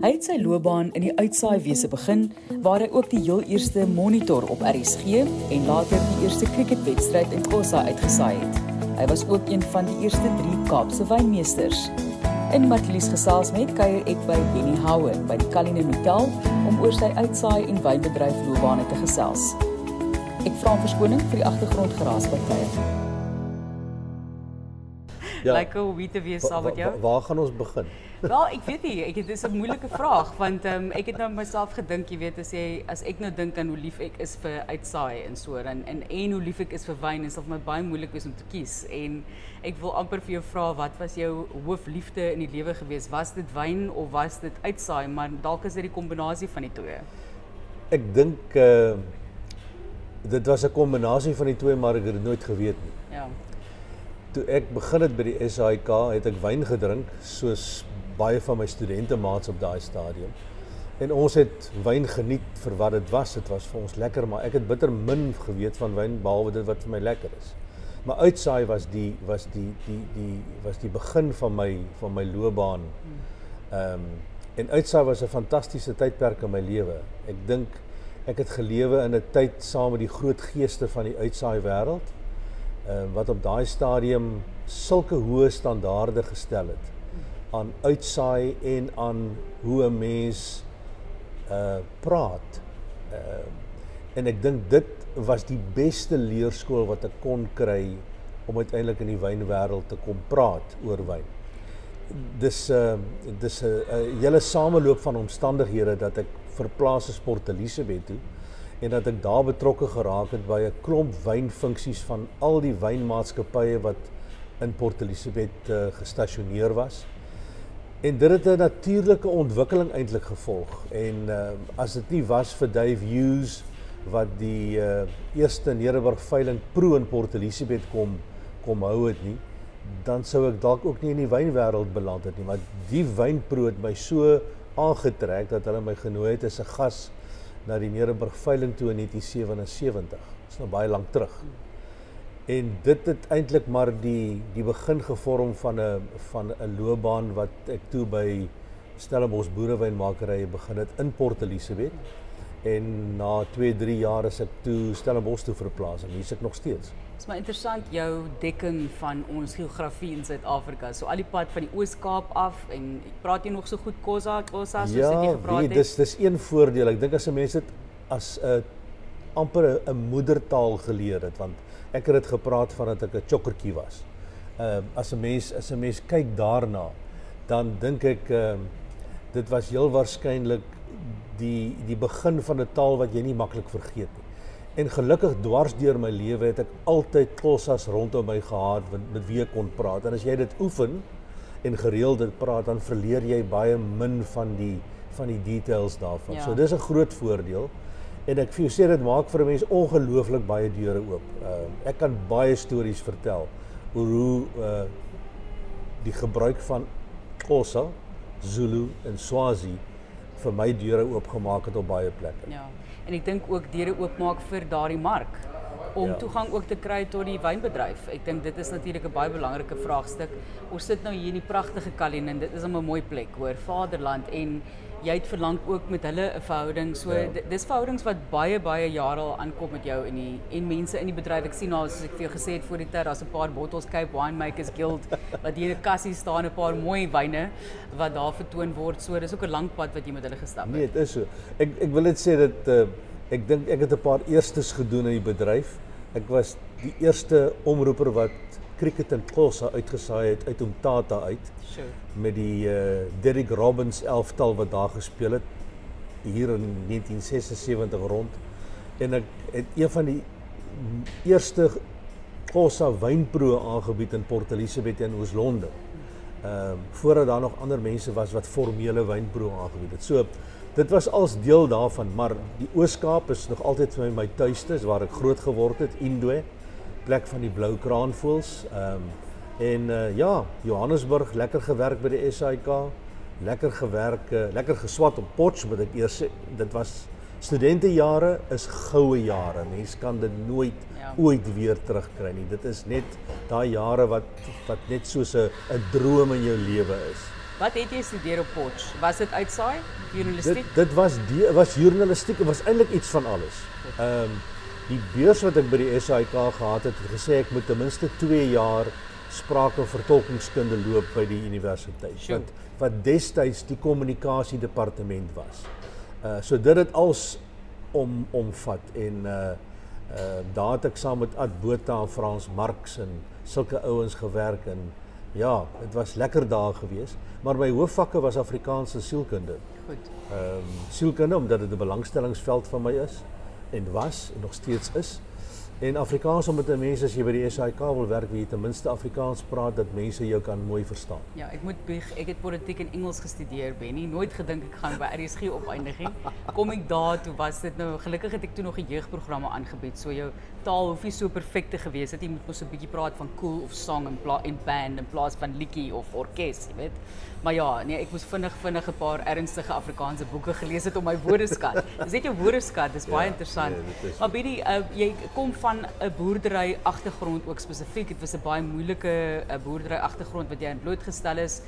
Hy het sy loopbaan in die uitsaaiwese begin waar hy ook die heel eerste monitor op RSG en later die eerste cricketwedstryd in Xhosa uitgesaai het. Hy was ook een van die eerste 3 Kaapse wynmeesters. In Matlies gesels met kuier ek by Benny Houer by die Cullinan Hotel om oor sy uitsaai en wynbedryf loopbane te gesels. Ek vra verskoning vir die agtergrondgeraas by tye. Ja. Lekker om te wees saam met jou. Waar, waar gaan ons begin? Wel, ek weet nie, ek dit is 'n moeilike vraag want ehm um, ek het nou myself gedink, jy weet, as jy as ek nou dink aan hoe lief ek is vir uitsaai en so en en en hoe lief ek is vir wyn, is dit vir my baie moeilik wees om te kies en ek wil amper vir jou vra wat was jou hoofliefde in die lewe gewees? Was dit wyn of was dit uitsaai? Maar dalk is dit die kombinasie van die twee. Ek dink uh dit was 'n kombinasie van die twee, maar ek het dit nooit geweet nie. Ja toe ek begin het by die SAIK, het ek wyn gedrink soos baie van my studente maats op daai stadium. En ons het wyn geniet vir wat dit was. Dit was vir ons lekker, maar ek het bitter min geweet van wyn behalwe dit wat vir my lekker is. Maar uitsaai was die was die die die was die begin van my van my loopbaan. Ehm en uitsaai was 'n fantastiese tydperk in my lewe. Ek dink ek het gelewe in 'n tyd saam met die groot geeste van die uitsaai wêreld uh, wat op daai stadium sulke hoë standaarde gestel het aan uitsaai en aan hoe 'n mens uh praat. Uh en ek dink dit was die beste leerskool wat ek kon kry om uiteindelik in die wynwêreld te kom praat oor wyn. Dis uh dis 'n uh, hele sameloop van omstandighede dat ek verplaas is Port Elizabeth toe en dat ek daar betrokke geraak het by 'n klomp wynfunksies van al die wynmaatskappye wat in Port Elizabeth uh, gestasioneer was. En dit het 'n natuurlike ontwikkeling eintlik gevolg en uh, as dit nie was vir Dave Hughes wat die uh, eerste Nederburg veiling pro in Port Elizabeth kom kom hou het nie dan sou ek dalk ook nie in die wynwêreld beland het nie maar die wynpro het my so aangetrek dat hulle my genooi het as 'n gas na die Nederburg veiling toe in 1977. Dit is nou baie lank terug. En dit het eintlik maar die die begin gevorm van 'n van loopbaan wat ek toe by Stellenbosch Boerewynmakerye begin het in Port Elizabeth. En na 2-3 jaar is ek toe Stellenbosch toe verplaas en hier ek nog steeds. Dit is maar interessant jou dekking van ons geografie in Suid-Afrika. So al die pad van die Oos-Kaap af en praat jy nog so goed Khoza, Khoza soos ja, jy gepraat het. Ja, dis dis een voordeel. Ek dink as 'n mens dit as 'n amper 'n moedertaal geleer het want ek het dit gepraat van dat ek 'n chokkertjie was. Ehm uh, as 'n mens as 'n mens kyk daarna, dan dink ek ehm uh, dit was heel waarskynlik die die begin van 'n taal wat jy nie maklik vergeet nie. En gelukkig dwars deur my lewe het ek altyd klossas rondom my gehad met, met wie ek kon praat. En as jy dit oefen en gereeld dit praat, dan verleer jy baie min van die van die details daarvan. Ja. So dis 'n groot voordeel. En ek vir jou sê dit maak vir 'n mens ongelooflik baie deure oop. Uh, ek kan baie stories vertel oor hoe uh die gebruik van Xhosa, Zulu en Swazi vir my deure oopgemaak het op baie plekke. Ja en ek dink ook deure oopmaak vir daardie mark om ja. toegang ook te kry tot die wynbedryf. Ek dink dit is natuurlik 'n baie belangrike vraagstuk. Ons sit nou hier in die pragtige Kalinin. Dit is 'n mooi plek, hoor, Vaderland en jy het verlang ook met hulle 'n verhouding. So ja. dis verhoudings wat baie baie jare al aankom met jou in die en mense in die bedryf. Ek sien nou soos ek vir jou gesê het voor die tyd, daar's 'n paar bottles Cape Winemakers Guild wat hier in 'n kassie staan, 'n paar mooi wyne wat daar vertoon word. So dis ook 'n lang pad wat jy met hulle gestap het. Nee, dit is so. Ek ek wil net sê dat uh, ek dink ek het 'n paar eerstes gedoen in die bedryf. Ek was die eerste omroeper wat cricket in Xhosa uitgesaai het uit Umtata uit. Sure. Met die uh Derek Robbins elftal wat daar gespeel het hier in 1976 rond. En ek het een van die eerste Xhosa wynproe aangebied in Port Elizabeth in Oos-London. Ehm voordat daar nog ander mense was wat formele wynproe aangebied het. So dit was als deel daarvan, maar die Oos-Kaap is nog altyd vir my my tuiste, waar ek groot geword het, Indwe plek van die blou kraanvoëls. Ehm um, en uh, ja, Johannesburg lekker gewerk by die SAIK. Lekker gewerk, uh, lekker geswat op Potch, moet ek eers sê. Dit was studentejare is goue jare. Mens kan dit nooit ja. ooit weer terugkry nie. Dit is net daai jare wat wat net soos 'n 'n droom in jou lewe is. Wat het jy studeer op Potch? Was dit uitsaai? Journalistiek? Dit dit was die was journalistiek, was eintlik iets van alles. Ehm um, die beurs wat ek by die SAIK gehad het, het gesê ek moet ten minste 2 jaar spraak en vertolkingskunde loop by die universiteit. Sure. Wat wat destyds die kommunikasie departement was. Uh so dit het als om omvat en uh uh daar het ek saam met Ad Botha en Frans Marx en sulke ouens gewerk en ja, dit was lekker dae gewees, maar my hoofvakke was Afrikaanse sielkunde. Goed. Ehm um, sielkunde omdat dit 'n belangstellingsveld van my is en was en nog steeds is. En Afrikaans omdat mense as jy by die SAIK wil werk, wie ten minste Afrikaans praat dat mense jou kan mooi verstaan. Ja, ek moet bieg, ek het politiek en Engels gestudeer, Benny. Nooit gedink ek gaan by RSG opeindiging. Kom ek daar toe was dit nou gelukkig het ek toe nog 'n jeugprogramme aangebied. So jou taal hoef nie so perfek te gewees het. Jy moet mos 'n bietjie praat van cool of song en pla en band in plaas van liedjie of orkes, jy weet. Maar ja, nee, ek moes vinnig vinnig 'n paar ernstige Afrikaanse boeke gelees het om my woordeskat. Dis net jou woordeskat, dis baie ja, interessant. Nee, maar Benny, uh, jy kom van 'n boerdery agtergrond ook spesifiek. Dit was 'n baie moeilike uh, boerdery agtergrond wat jy blootgestel is.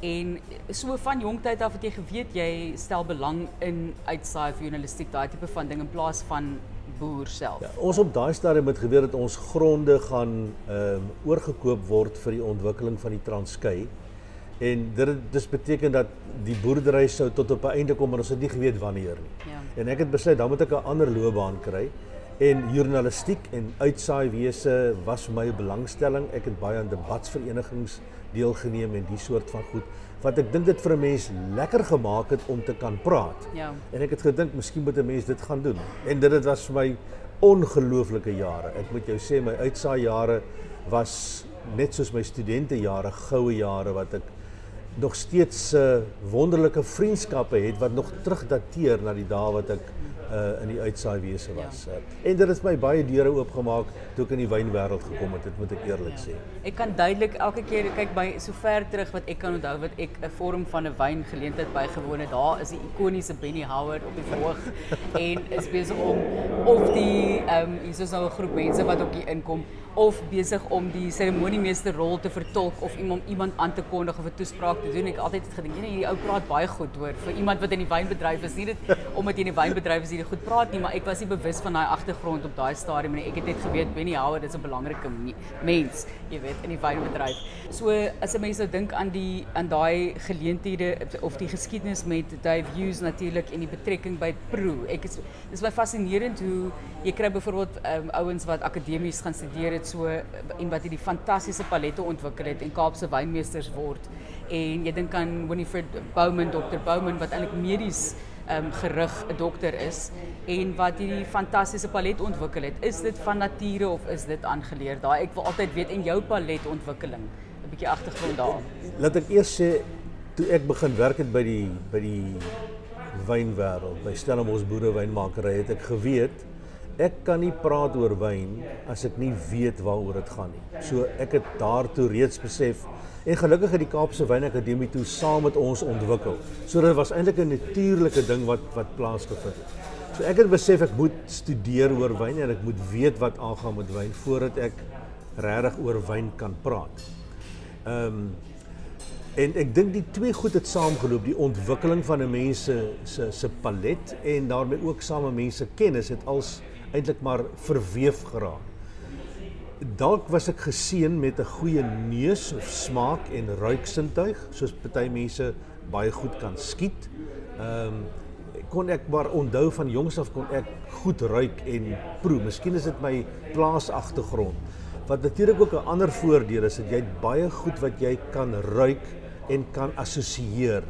En so van jong tyd af het jy geweet jy stel belang in uitsaai vir journalistiek, daai tipe van ding in plaas van boer self. Ja, ons op daai stadium het geweet dat ons gronde gaan ehm um, oorgekoop word vir die ontwikkeling van die Transkei. En dit dis beteken dat die boerdery sou tot op 'n einde kom maar ons het nie geweet wanneer nie. Ja. En ek het besluit dan moet ek 'n ander loopbaan kry. En journalistiek en uitsaai wese was vir my 'n belangstelling. Ek het baie aan debatsverenigings deelgeneem en die soort van goed wat ek dink dit vir 'n mens lekker gemaak het om te kan praat. Ja. En ek het gedink miskien moet 'n mens dit gaan doen. En dit dit was vir my ongelooflike jare. Ek moet jou sê my uitsaai jare was net soos my studente jare, goue jare wat ek nog steeds uh, wonderlike vriendskappe het wat nog terugdateer na die dae wat ek uh in die uitsaai wese was. Ja. Uh, en dit het my baie deure oopgemaak toe ek in die wynwêreld gekom het, dit moet ek eerlik ja. sê. Ek kan duidelik elke keer kyk by so ver terug wat ek kan onthou wat ek 'n vorm van 'n wyngeleentheid bygewoon het. Daar is die ikoniese Benny Howard op die verhoog en is besig om of die ehm um, hier is nou 'n groep mense wat op hier inkom of besig om die seremoniemeester rol te vertolk of iemand iemand aan te kondig of 'n toespraak te doen. Ek altyd het gedink, nee, hierdie ou praat baie goed hoor vir iemand wat in die wynbedryf is. Nie dit omdat jy in die wynbedryf is jy goed praat nie, maar ek was nie bewus van daai agtergrond op daai stadium nie. Ek het net geweet Benny Howard is 'n belangrike mens, jy weet, in die wynbedryf. So as 'n mens nou dink aan die aan daai geleenthede of die geskiedenis met Dave Hughes natuurlik en die betrekking by Pro. Ek is dis baie fascinerend hoe jy kry byvoorbeeld um, ouens wat akademies gaan studeer het so en wat hierdie fantastiese palette ontwikkel het en Kaapse wynmeesters word en jy dink aan Winifred Bowman, Dr Bowman wat eintlik medies um, gerig 'n dokter is en wat hierdie fantastiese palet ontwikkel het. Is dit van nature of is dit aangeleer? Daai ek wil altyd weet en jou paletontwikkeling, 'n bietjie agtergrond daar. Laat ek eers sê toe ek begin werk het by die by die wynwêreld, by Stellenbosch boerewynmakeri het ek geweet ek kan nie praat oor wyn as ek nie weet waaroor dit gaan nie. So ek het daartoe reeds besef en gelukkig het die Kaapse Wynakademie toe saam met ons ontwikkel. So dit was eintlik 'n natuurlike ding wat wat plaasgevind het. So ek het besef ek moet studeer oor wyn en ek moet weet wat aangaan met wyn voordat ek regtig oor wyn kan praat. Ehm um, en ek dink die twee goed het saamgeloop, die ontwikkeling van 'n mens se se se palet en daarmee ook saam met mense kennis het als eintlik maar verweef geraak. Dalk was ek geseën met 'n goeie neus of smaak en ruiksintuig, soos party mense baie goed kan skiet. Ehm um, kon ek maar onthou van jongs af kon ek goed ruik en proe. Miskien is dit my plaasagtergrond. Wat natuurlik ook 'n ander voordeel is, dat jy baie goed wat jy kan ruik en kan assosieer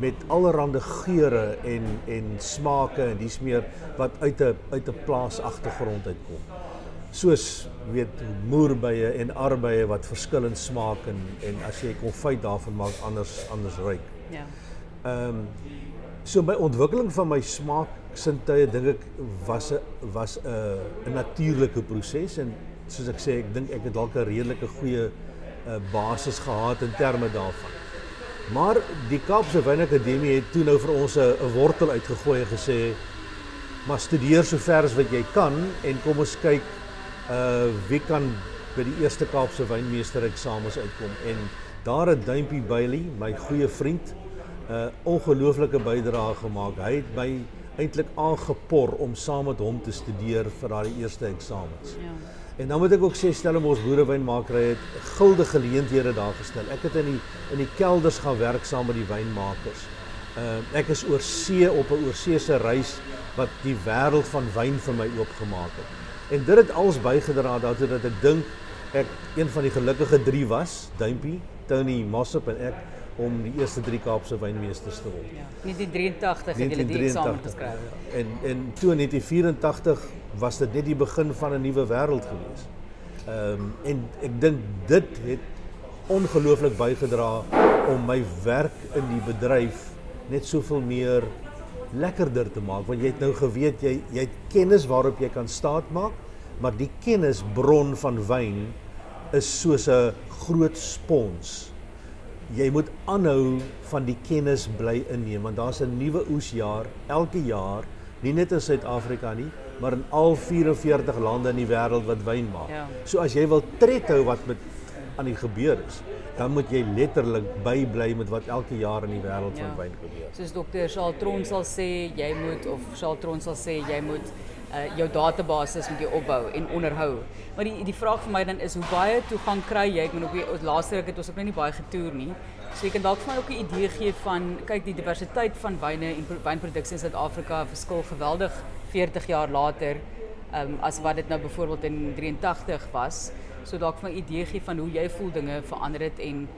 met allerlei geure en en smake en dis meer wat uit 'n uit 'n plaas agtergrond uitkom. Soos weet moerbye en arbeye wat verskillend smaak en en as jy konfyt daarvan maak anders anders ruik. Ja. Ehm um, so ontwikkeling van my smaak sintuie dink ek was 'n was 'n 'n natuurlike proses en soos ek sê ek dink ek het dalk 'n redelike goeie uh, basis gehad in terme daarvan. Maar die Kaapse Wynakademie het toe nou vir ons 'n wortel uitgegooi en gesê maar studeer so ver as wat jy kan en kom ons kyk uh wie kan by die eerste Kaapse wynmeester eksamens uitkom en Daar het Duimpie Bailey, my goeie vriend, 'n uh, ongelooflike bydrae gemaak. Hy het my aangepor om saam met hom te studeer vir daai eerste eksamens. Ja. En dan moet ek ook sê Stellenbosch boerewynmakers het gulde geleenthede daar gestel. Ek het in die in die kelders gaan werk saam met die wynmakers. Uh ek is oor see op 'n oorseese reis wat die wêreld van wyn vir my oopgemaak het. En dit het alles bygedra daartoe dat ek dink ek een van die gelukkige 3 was, Duimpie, Tony Mossop en ek om die eerste 3 Kaapse wynmeesters te word. Ja. 1983 het jy die eksamen geskryf. En en toe in 1984 was dit net die begin van 'n nuwe wêreld gewees. Ehm en ek dink dit het ongelooflik bygedra om my werk in die bedryf net soveel meer lekkerder te maak want jy het nou geweet jy jy het kennis waarop jy kan staat maak maar die kennisbron van wyn is soos 'n groot spons jy moet aanhou van die kennis bly inneem want daar's 'n nuwe oesjaar elke jaar nie net in Suid-Afrika nie maar in al 44 lande in die wêreld wat wyn maak. Ja. So as jy wil tred hou wat met aan die gebeur is, dan moet jy letterlik bybly met wat elke jaar in die wêreld ja. van wyn gebeur. Soos dokter Charles Tron sal sê, jy moet of Charles Tron sal sê jy moet uh jou database moet jy opbou en onderhou. Maar die die vraag vir my dan is hoe baie toegang kry jy? Ek moet ook die laaste ruk het ons ook net nie baie getoer nie. So jy kan dalk vir my ook 'n idee gee van kyk die diversiteit van wyne en wynproduksie in Suid-Afrika verskil geweldig 40 jaar later um as wat dit nou byvoorbeeld in 83 was. So dalk vir 'n idee gee van hoe jy voel dinge verander het en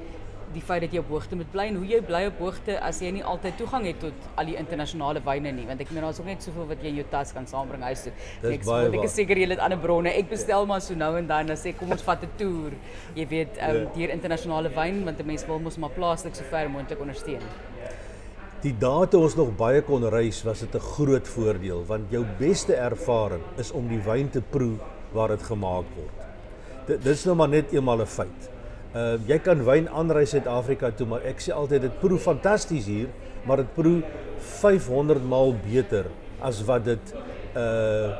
die feit dat jy op hoogte moet bly en hoe jy bly op hoogte as jy nie altyd toegang het tot al die internasionale wyne nie want ek meen daar's ook net soveel wat jy in jou tas kan saambring huis toe. Ek sê ek is seker jy het ander bronne. Ek bestel maar so nou en dan en sê kom ons vat 'n toer. Jy weet um, ja. deur internasionale wyn want 'n mens wil mos maar plaaslik so ver moontlik ondersteun. Die dae toe ons nog baie kon reis was dit 'n groot voordeel want jou beste ervaring is om die wyn te proe waar dit gemaak word dit dis nou maar net eenmal 'n een feit. Uh, jy kan wyn aanry Suid-Afrika toe, maar ek sê altyd dit proe fantasties hier, maar dit proe 500 maal beter as wat dit uh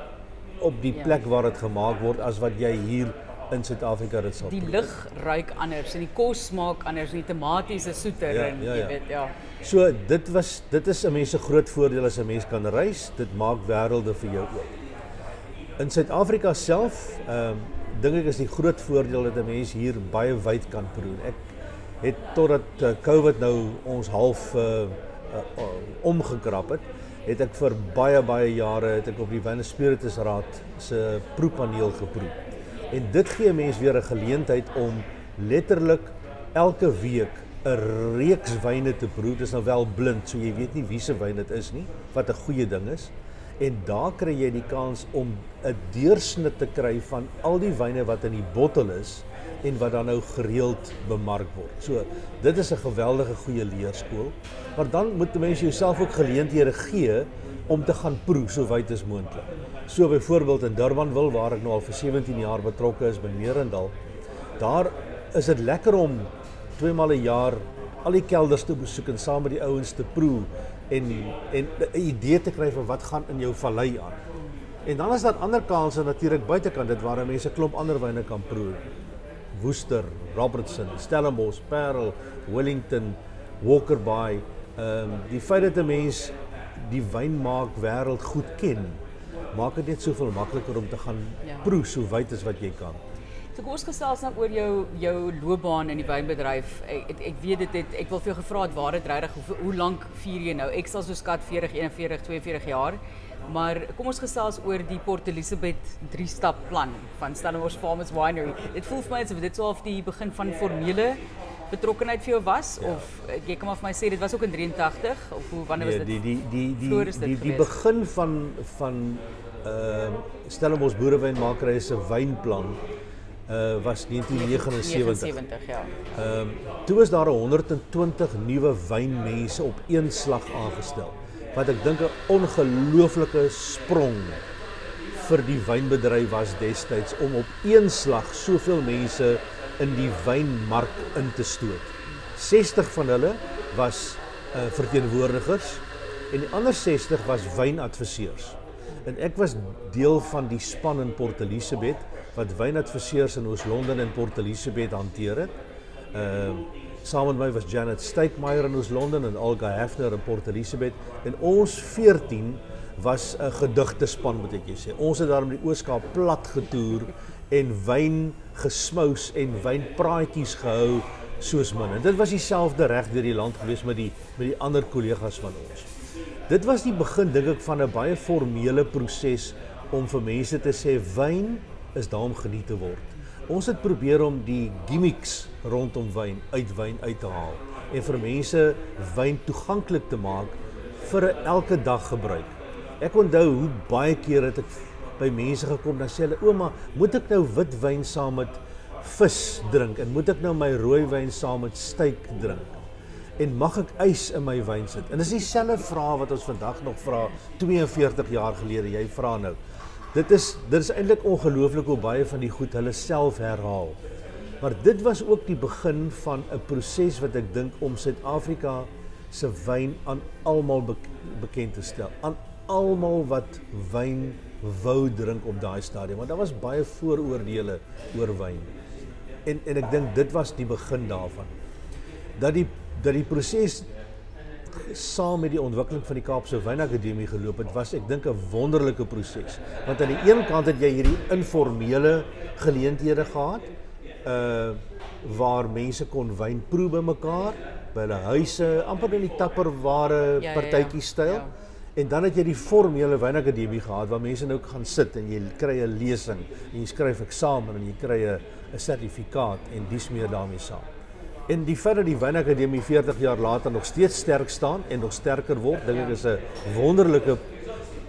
op die plek waar dit gemaak word as wat jy hier in Suid-Afrika dit sal. Die lig ruik anders en die kos smaak anders, die tomaties is soeter ja, en ja, ja. jy weet ja. So dit was dit is 'n mens se groot voordeel as 'n mens kan reis, dit maak wêrelde vir jou oop. In Suid-Afrika self, ehm um, dink ek is die groot voordeel dat 'n mens hier baie wyd kan proe. Ek het totdat uh, COVID nou ons half uh, uh, uh, omgekrap het, het ek vir baie baie jare het ek op die Wine Spiritus Raad se proepaneel geproe. En dit gee mense weer 'n geleentheid om letterlik elke week 'n reeks wyne te proe. Dit is nou wel blind, so jy weet nie wie se wyn dit is nie, wat 'n goeie ding is en daar kry jy die kans om 'n deursnit te kry van al die wyne wat in die bottel is en wat dan nou gereeld bemark word. So, dit is 'n geweldige goeie leerskool. Maar dan moet mense jouself ook geleenthede gee om te gaan proe so wyd as moontlik. So byvoorbeeld in Durbanville waar ek nou al vir 17 jaar betrokke is by Merendal, daar is dit lekker om twee maal 'n jaar al die kelders te besoek en saam met die ouens te proe en en 'n idee te kry van wat gaan in jou vallei aan. En dan is daar ander kanse natuurlik buitekant dit waar mense klomp ander wyne kan proe. Woester, Robertson, Stellenbosch, Parel, Wellington, Walker Bay. Ehm die feit dat 'n mens die wynmaak wêreld goed ken, maak dit net soveel makliker om te gaan ja. proe so wyd as wat jy kan. Kom ons gesels nou oor jou jou loopbaan in die wynbedryf. Ek, ek ek weet dit het ek wil vir jou gevra het waar dit regtig hoe, hoe lank vier jy nou? Ek sal so skat 40, 41, 42 jaar. Maar kom ons gesels oor die Port Elizabeth 3 stap plan van Stellenbosch Farmers Winery. Dit voel vir my asof dit sou of die begin van formele betrokkenheid vir jou was ja. of jy kan maar my sê dit was ook in 83 of hoe wanneer was dit? Die die die die die die, begin van van uh, Stellenbosch wynplan uh was 1979. 79 ja. Ehm um, toe was daar 120 nuwe wynmense op een slag aangestel. Wat ek dink 'n ongelooflike sprong vir die wynbedryf was destyds om op een slag soveel mense in die wynmark in te stoot. 60 van hulle was uh verteenwoordigers en die ander 60 was wynadviseurs. En ek was deel van die span in Port Elizabeth wat wynadviseurs in Oos-London en Port Elizabeth hanteer het. Ehm uh, Saam met my was Janet Steykmeyer in ons Londen en Olga Hefner in Port Elizabeth en ons 14 was 'n gedigte span moet ek sê. Ons het daar met die Ooskaap plat getoer en wyn gesmous en wynpraatjies gehou soos min. En dit was dieselfde reg deur die land gewees met die met die ander kollegas van ons. Dit was die begin dink ek van 'n baie formele proses om vir mense te sê wyn is daar om geniet te word. Ons het probeer om die gimmicks rondom wyn uit wyn uit te haal en vir mense wyn toeganklik te maak vir elke dag gebruik. Ek onthou hoe baie keer het ek by mense gekom dan sê hulle ouma, moet ek nou wit wyn saam met vis drink en moet ek nou my rooi wyn saam met steak drink? En mag ek ys in my wyn sit? En dis dieselfde vraag wat ons vandag nog vra 42 jaar gelede. Jy vra nou, Dit is dit is eintlik ongelooflik hoe baie van die goed hulle self herhaal. Maar dit was ook die begin van 'n proses wat ek dink om Suid-Afrika se wyn aan almal be bekend te stel. Aan almal wat wyn wou drink op daai stadium, want daar was baie vooroordeele oor wyn. En en ek dink dit was die begin daarvan. Dat die dat die proses saam met die ontwikkeling van die Kaapse Wynakademie geloop het, was ek dink 'n wonderlike proses. Want aan die een kant het jy hierdie informele geleenthede gehad, uh waar mense kon wyn proe by mekaar, by hulle huise, amper in die tapperware ja, partytjie styl. Ja, ja. En dan het jy die formele wynakademie gehad waar mense nou kan sit en jy kry 'n lesing en jy skryf eksamen en jy kry 'n 'n sertifikaat en dis meer daarmee saam. En die dat die Wynakademie 40 jaar later nog steeds sterk staan en nog sterker word, dink ek is 'n wonderlike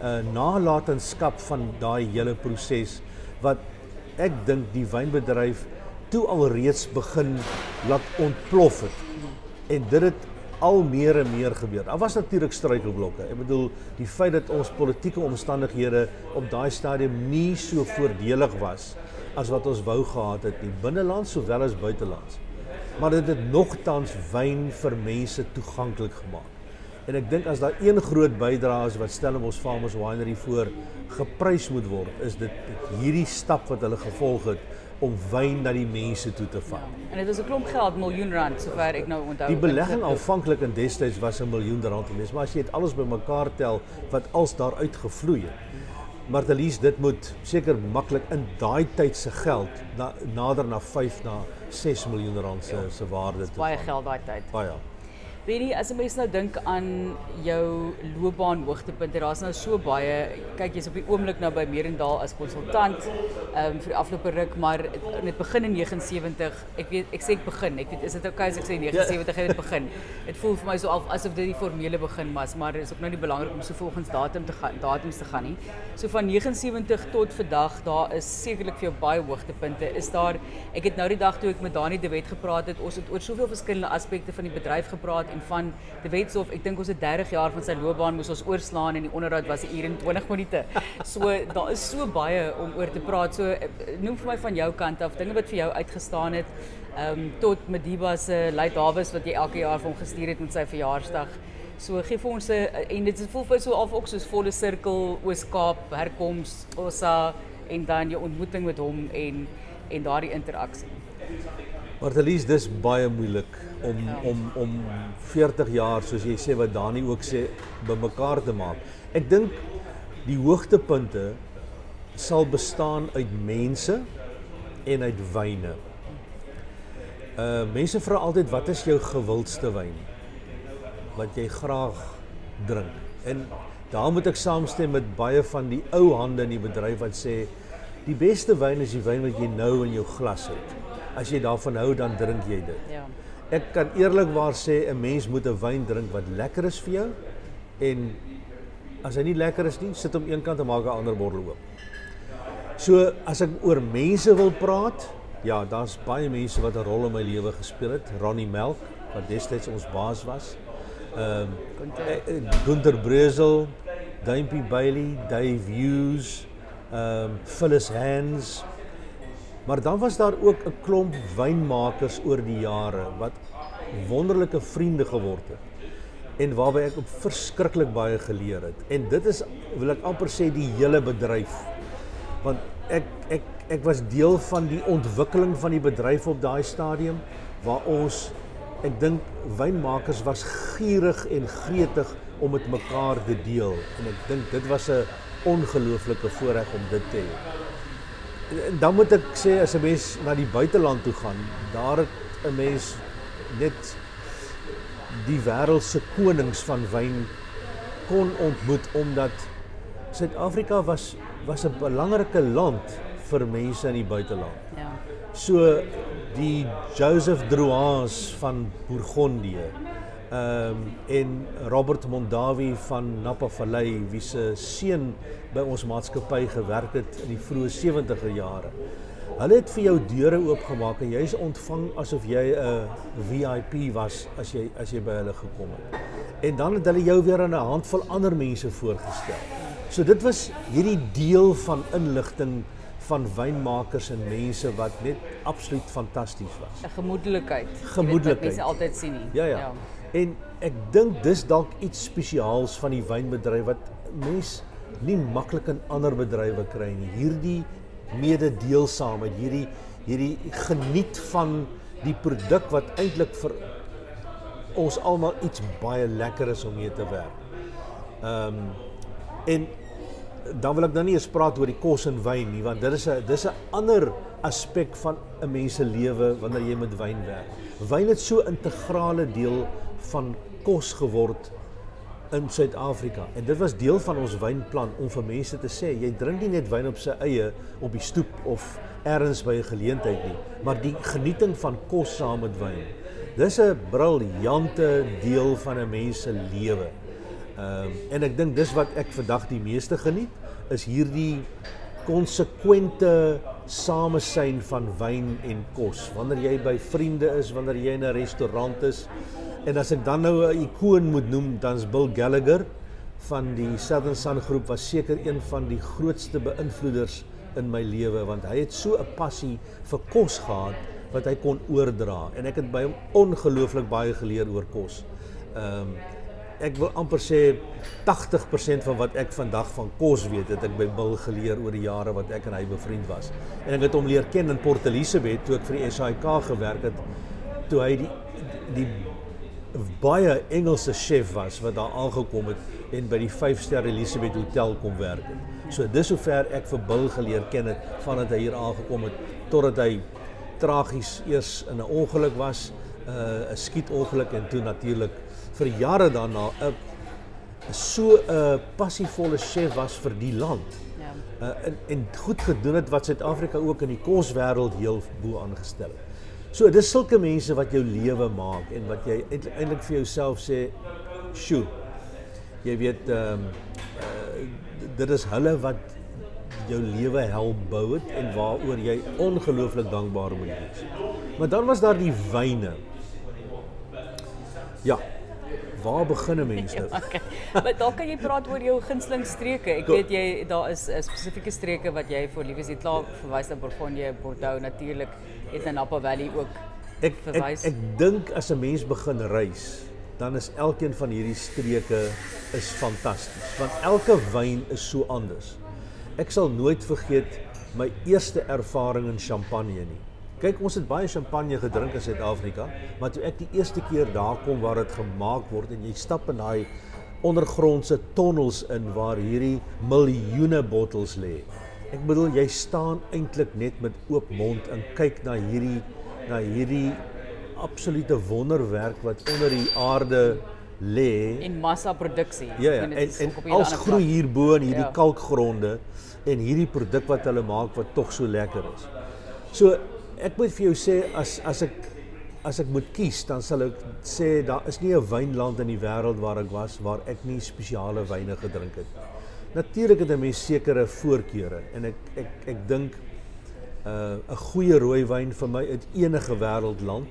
uh, nalatenskap van daai hele proses wat ek dink die wynbedryf toe alreeds begin laat ontplof het. En dit het al meer en meer gebeur. Daar was natuurlik struikelblokke. Ek bedoel die feit dat ons politieke omstandighede op daai stadium nie so voordelig was as wat ons wou gehad het nie binneland sowel as buiteland maar dit het nogtans wyn vir mense toeganklik gemaak. En ek dink as daar een groot bydrae is wat Stellenbosch Farmers Winery voor geprys moet word, is dit, dit hierdie stap wat hulle gevolg het om wyn na die mense toe te. Ja, en dit was 'n klomp geld, miljoen rand sover ek nou onthou. Die belegging aanvanklik in destyds was 'n miljoen rand gewees, maar as jy dit alles bymekaar tel wat als daar uitgevloei het. Martelies, dit moet seker maklik in daai tyd se geld na, nader na 5 na 6 miljoen rand se se waarde te baie geld daai tyd. Baie. Jy as 'n mens nou dink aan jou loopbaan hoogtepunte, daar's nou so baie. Kyk jy's op die oomblik nou by Merendaal as konsultant ehm um, vir die afgelope ruk, maar dit begin in 79. Ek weet ek sê ek begin. Ek weet is dit oukei okay as ek sê 79 het begin. Dit voel vir my so al, asof dit die formele begin was, maar is ook nou nie belangrik om so volgens datum te gaan, datums te gaan nie. So van 79 tot vandag, daar is sekerlik vir jou baie hoogtepunte. Is daar ek het nou die dag toe ek met Dani de Wet gepraat het, ons het oor soveel verskillende aspekte van die bedryf gepraat en van die Wetshof, ek dink ons het 30 jaar van sy loopbaan moes ons oorslaan en die onderhoud was 'n uur en 20 minute. So daar is so baie om oor te praat. So eh, noem vir my van jou kant af dinge wat vir jou uitgestaan het. Ehm tot Mediba se Late Harvest wat jy elke jaar vir hom gestuur het met sy verjaarsdag. So gee vir ons 'n en dit voel vir so al ook soos volle sirkel Oos-Kaap herkoms Osa en dan jou ontmoeting met hom en en daardie interaksie. Martelies, dis baie moeilik om om om 40 jaar soos jy sê wat Dani ook sê bymekaar te maak. Ek dink die hoogtepunte sal bestaan uit mense en uit wyne. Uh mense vra altyd wat is jou gewildste wyn? Wat jy graag drink. En daar moet ek saamstem met baie van die ou hande in die bedryf wat sê die beste wyn is die wyn wat jy nou in jou glas het as jy daarvan hou dan drink jy dit. Ja. Ek kan eerlikwaar sê 'n mens moet 'n wyn drink wat lekker is vir jou en as hy nie lekker is nie, sit hom eenkant en maak 'n ander bottel oop. So as ek oor mense wil praat, ja, daar's baie mense wat 'n rol in my lewe gespeel het. Ronnie Melk wat destyds ons baas was. Ehm um, Gunther Breusel, Duimpie Bailey, Dave Hughes, ehm um, Phyllis Hands, Maar dan was daar ook 'n klomp wynmakers oor die jare wat wonderlike vriende geword het en waarby ek op verskriklik baie geleer het. En dit is wil ek amper sê die hele bedryf. Want ek was deel van die ontwikkeling van die bedryf op daai stadium waar ons ek dink wynmakers was gierig en gretig om met mekaar te deel en ek dink dit was 'n ongelooflike voorreg om dit te hê. Dan moet ek sê as 'n mens na die buiteland toe gaan, daar het 'n mens net die wêreld se konings van wyn kon ontmoet omdat Suid-Afrika was was 'n belangrike land vir mense in die buiteland. Ja. So die Joseph Drouins van Bourgondië ehm um, en Robert Mondavi van Napa Vallei wie se seun by ons maatskappy gewerk het in die vroeë 70er jare. Hulle het vir jou deure oopgemaak en jy's ontvang asof jy 'n VIP was as jy as jy by hulle gekom het. En dan het hulle jou weer aan 'n handvol ander mense voorgestel. So dit was hierdie deel van inligting van wynmakers en mense wat net absoluut fantasties was. 'n Gemoedelikheid. Gemoedelikheid. Mense altyd sien nie. Ja, ja. ja. En ek dink dis dalk iets spesiaals van die wynbedryf wat mens nie maklik in ander bedrywe kry nie. Hierdie mededeelsaamheid, hierdie hierdie geniet van die produk wat eintlik vir ons almal iets baie lekker is om mee te werk. Ehm en dan wil ek dan nie eens praat oor die kos en wyn nie want dit is 'n dis 'n ander aspek van 'n mens se wanneer jy met wyn werk. Wyn het so integrale deel van kos geword in Suid-Afrika. En dit was deel van ons wynplan om vir mense te sê, jy drink nie net wyn op sy eie op die stoep of ergens by 'n geleentheid nie, maar die genieting van kos saam met wyn. Dis 'n briljante deel van 'n mens se lewe. Ehm um, en dis wat ek vandag die meeste geniet is hierdie konsekwente samesyn van wyn en kos. Wanneer jy by vriende is, wanneer jy in 'n restaurant is, En as ek dan nou 'n ikoon moet noem, dan's Bill Gallagher van die Southern Sun groep was seker een van die grootste beïnvloeders in my lewe want hy het so passie vir kos gehad wat hy kon oordra en ek het by hom ongelooflik baie geleer oor kos. Ehm ek wil amper sê 80% van wat ek vandag van kos weet, het ek by Bill geleer oor die jare wat ek en hy bevriend was. En ek het hom leer ken in Port Elizabeth toe ek vir die SAIK gewerk het toe hy die die baie Engelse chef was wat daar aangekom het en by die 5-ster Elizabeth Hotel kom werk het. So dis sover ek vir Bill geleer ken het vandat hy hier aangekom het totdat hy tragies eers in 'n ongeluk was, 'n uh, skietongeluk en toe natuurlik vir jare daarna 'n so 'n uh, passievolle chef was vir die land. Ja. Uh, en en goed gedoen het wat Suid-Afrika ook in die koswêreld heel bo aangestel het. So dis sulke mense wat jou lewe maak en wat jy eintlik vir jouself sê, "Sjoe." Jy weet ehm um, uh, dit is hulle wat jou lewe help bou het en waaroor jy ongelooflik dankbaar moet wees. Maar dan was daar die wyne. Ja, waar begin 'n mens nou? okay. Maar dalk kan jy praat oor jou gunsteling streke. Ek weet jy daar is 'n spesifieke streke wat jy vir lief is. Jy klaar verwys na Bourgogne, Bordeaux natuurlik, het in Napa Valley ook ek, verwys. Ek ek dink as 'n mens begin reis, dan is elkeen van hierdie streke is fantasties, want elke wyn is so anders. Ek sal nooit vergeet my eerste ervaring in Champagne nie. Kyk, ons het baie champagne gedrink in Suid-Afrika, maar toe ek die eerste keer daar kom waar dit gemaak word en jy stap in daai ondergrondse tonnels in waar hierdie miljoene bottels lê. Ek bedoel jy staan eintlik net met oop mond en kyk na hierdie na hierdie absolute wonderwerk wat onder die aarde lê en massa produksie. Ja, ja. en en als groei hierbo in hierdie ja. kalkgronde en hierdie produk wat hulle maak wat tog so lekker is. So ek moet vir jou sê as as ek as moet kies dan sal ek sê daar is nie 'n wynland in die wêreld waar ek was waar ek nie spesiale wyne gedrink het. Natuurlik het 'n mens sekere en ek ek ek dink 'n uh, goeie rooi wyn my uit enige wêreldland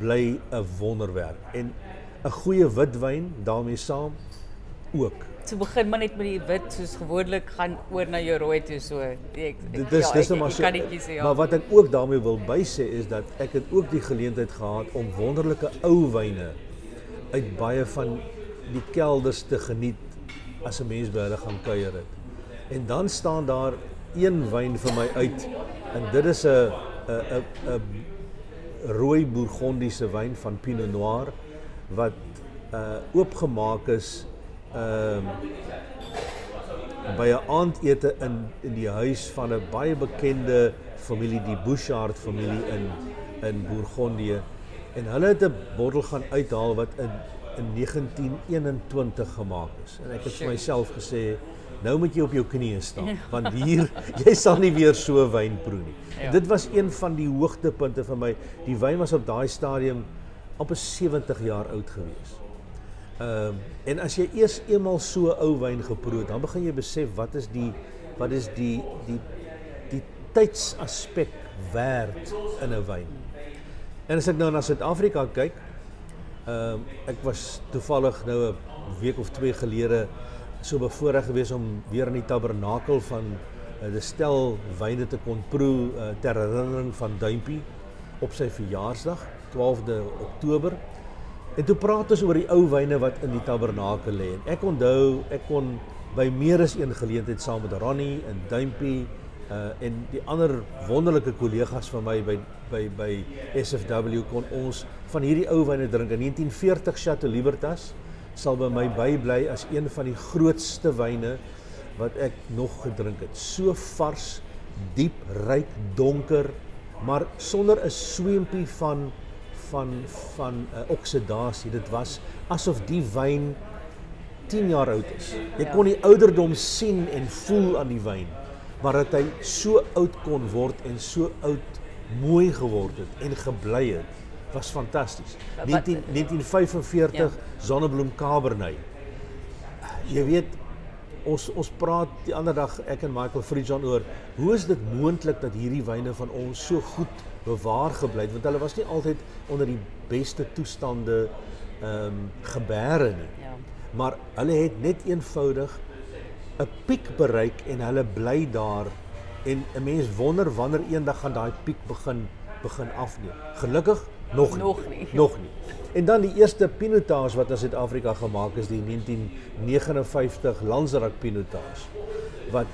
bly 'n wonderwerk en 'n goeie witwyn daarmee saam ook. So begin maar net met die wit soos gewoonlik gaan oor na jou rooi toe so. Ek, ek dit is ja, dis nou maar so kies, ja. maar wat ek ook daarmee wil bysê is dat ek het ook die geleentheid gehad om wonderlike ou wyne uit baie van die kelders te geniet as 'n mens by hulle gaan kuier het. En dan staan daar een wyn vir my uit en dit is 'n 'n 'n rooi bourgondiese wyn van Pinot Noir wat uh oopgemaak is ehm uh, by 'n aandete in in die huis van 'n baie bekende familie, die Bouchard familie in in Bourgondië en hulle het 'n bottel gaan uithaal wat in in 1921 gemaak is. En ek het vir myself gesê nou moet jy op jou knieë staan want hier jy sal nie weer so wyn proe nie. Ja. Dit was een van die hoogtepunte vir my. Die wyn was op daai stadium amper 70 jaar oud gewees. Ehm en as jy eers eenmal so ou wyn geproe dan begin jy besef wat is die wat is die die die tydsaspek werd in 'n wyn. En as ek nou na Suid-Afrika kyk, ehm was toevallig nou 'n week of twee gelede so bevoorreg gewees om weer in die tabernakel van uh, die stel wyne te kon proe uh, ter herinnering van Duimpie op sy verjaarsdag 12de Oktober. En toe praat ons oor die ou wyne wat in die tabernakel lê. Ek onthou ek kon by meer as een geleentheid saam met Ronnie en Duimpie uh en die ander wonderlike kollegas van my by by by SFW kon ons van hierdie ou wyne drink in 1940 Chateau Libertas sal by my bybly as een van die grootste wyne wat ek nog gedrink het. So vars, diep, ryk, donker, maar sonder 'n swempie van van van 'n uh, oksidasie. Dit was asof die wyn 10 jaar oud is. Jy kon die ouderdom sien en voel aan die wyn, maar dat hy so oud kon word en so oud mooi geword het en gebly het was fantasties. 19, 1945 ja. Zonnebloem Cabernet. Jy weet ons ons praat die ander dag ek en Michael Friedjan oor hoe is dit moontlik dat hierdie wyne van ons so goed bewaar gebly het want hulle was nie altyd onder die beste toestande ehm um, nie. Ja. Maar hulle het net eenvoudig 'n piek bereik en hulle bly daar en 'n mens wonder wanneer eendag gaan daai piek begin begin afneem. Gelukkig Nog nie. Nog nie. Nog nie. En dan die eerste Pinotage wat in Suid-Afrika gemaak is, die 1959 Landsrak Pinotage wat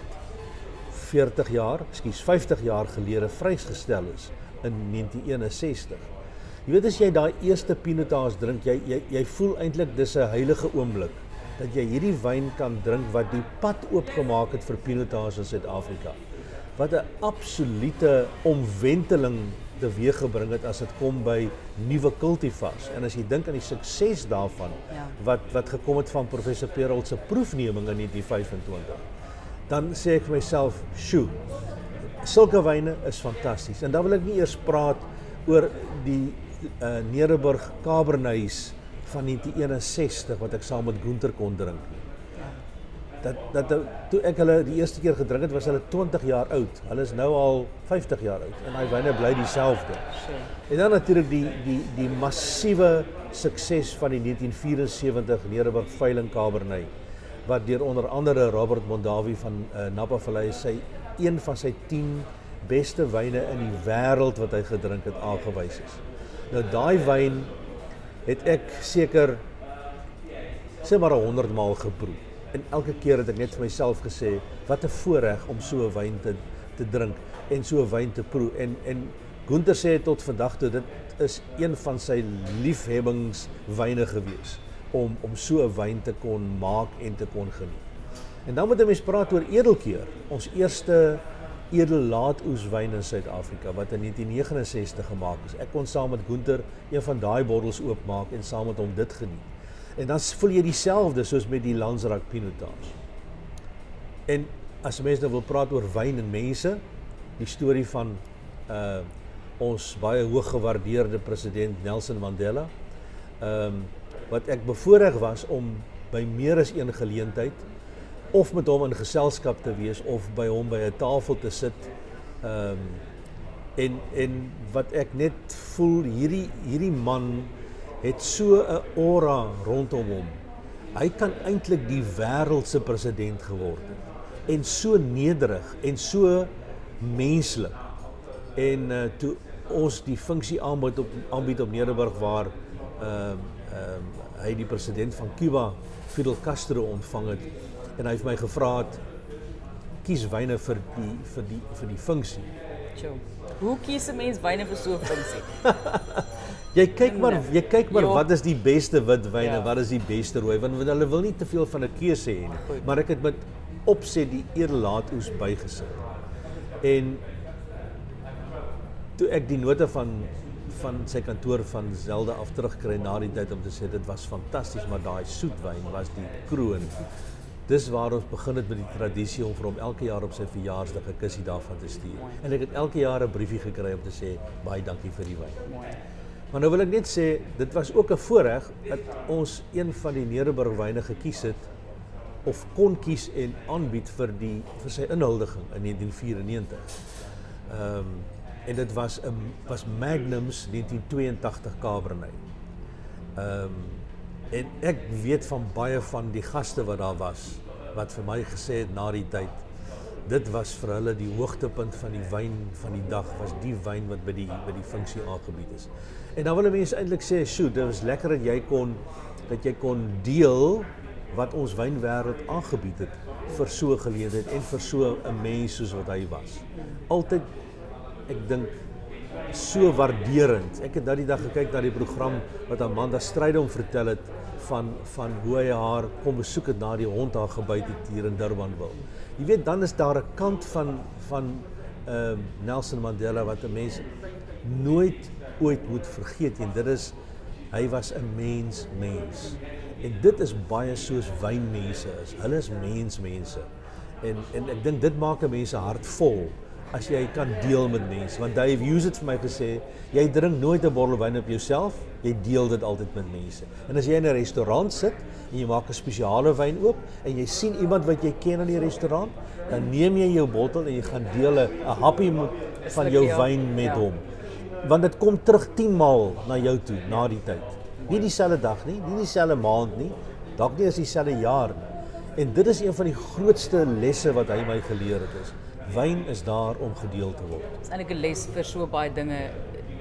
40 jaar, ekskuus, 50 jaar gelede vrysgestel is in 1961. Jy weet as jy daai eerste Pinotage drink, jy jy jy voel eintlik dis 'n heilige oomblik dat jy hierdie wyn kan drink wat die pad oopgemaak het vir Pinotage in Suid-Afrika. Wat 'n absolute omwenteling teweeggebring het as dit kom by nuwe kultivars. En as jy dink aan die sukses daarvan ja. wat wat gekom het van professor Perold se proefneming in 1925, dan sê ek vir myself, "Sjoe, sulke wyne is fantasties." En dan wil ek nie eers praat oor die uh Nederburg van 1961 wat ek saam met Gunter kon drink nie dat dat toe ek hulle die eerste keer gedrink het was hulle 20 jaar oud. Hulle is nou al 50 jaar oud en daai wyne bly dieselfde. En dan natuurlik die die die massiewe sukses van die 1974 Nederburg Veiling Cabernet wat deur onder andere Robert Mondavi van uh, Napa Vallei sy een van sy 10 beste wyne in die wêreld wat hy gedrink het aangewys is. Nou daai wyn het ek seker sê maar 100 maal geproe en elke keer het ek net vir myself gesê wat 'n voorreg om so 'n wyn te te drink en so 'n wyn te proe en en Gunther sê tot vandag toe dit is een van sy liefhebbingswyne gewees om om so 'n wyn te kon maak en te kon geniet. En dan moet 'n mens praat oor Edelkeer, ons eerste edellaadoeswyn in Suid-Afrika wat in 1969 gemaak is. Ek kon saam met Gunther een van daai bottels oopmaak en saam met hom dit geniet. En dan voel jy dieselfde soos met die Landsrak Pinotage. En as mense nou wil praat oor wyn en mense, die storie van uh ons baie hooggewaardeerde president Nelson Mandela, ehm um, wat ek bevoorreg was om by meer as een geleentheid of met hom in geselskap te wees of by hom by 'n tafel te sit. Ehm en wat ek net voel hierdie hierdie man het so aura rondom hom. Hy kan eintlik die wêreld se president geword het. En so nederig en so menslik. En uh, toe ons die funksie aanbied op aanbied op Nederburg waar ehm uh, ehm uh, hy die president van Cuba Fidel Castro ontvang het en hy het my gevra het kies wyne vir die vir die vir die funksie. Hoe kies 'n mens wyne vir so 'n funksie? jy kyk maar jy kyk maar jo. wat is die beste witwyne, ja. wat is die beste rooi want hulle wil nie te veel van 'n keuse hê nie. Maar ek het met opset die eerlaat oes bygesit. En toe ek die note van van sy kantoor van Zelda af terugkry na die tyd om te sê dit was fantasties, maar daai soetwyn was die kroon. Dis waar ons begin het met die tradisie om vir hom elke jaar op sy verjaarsdag 'n kussie daarvan te stuur. Mooi. En ek het elke jaar 'n briefie gekry om te sê baie dankie vir die wyn. Mooi. Maar nou wil ek net sê dit was ook 'n voorreg dat ons een van die Nederburg wyne gekies het of kon kies en aanbied vir die vir sy inhuldiging in 1994. Ehm um, en dit was 'n was Magnums 1982 Cabernet. Ehm um, en ek weet van baie van die gaste wat daar was wat my gesê het na die tyd dit was vir hulle die hoogtepunt van die wyn van die dag was die wyn wat by die by die funksie aangebied is. En dan wil mense eintlik sê, "Sjoe, dit was lekker dat jy kon dat kon deel wat ons wynwêreld aangebied het vir so en vir so 'n mens soos wat hy was." Altyd ek dink so waarderend. Ek het nou die dag gekyk na die program wat Amanda Strydom vertel het van van hoe hy haar kom besoek het na die hond haar gebyt het hier in Durban wil. Jy weet dan is daar 'n kant van van ehm Nelson Mandela wat 'n mens nooit ooit moet vergeet en dit is hy was 'n mens mens. En dit is baie soos wynmense is. Hulle is mensmense. En en ek dink dit maak 'n mens hart vol as jy kan deel met mense. Want Dave Hughes het vir my gesê jy drink nooit 'n bottel wyn op jouself jy deel dit altyd met mense. En as jy in 'n restaurant sit en jy maak 'n spesiale wyn oop en jy sien iemand wat jy ken in die restaurant dan neem jy jou bottel en jy gaan deel 'n happy van jou wyn met hom. Want dit kom terug 10 maal na jou toe na die tyd. Nie dieselfde dag nie nie dieselfde maand nie dalk nie as dieselfde jaar nie. En dit is een van die grootste lesse wat hy my geleer het is wyn is daar om gedeel te word. Dit is eintlik 'n les vir so baie dinge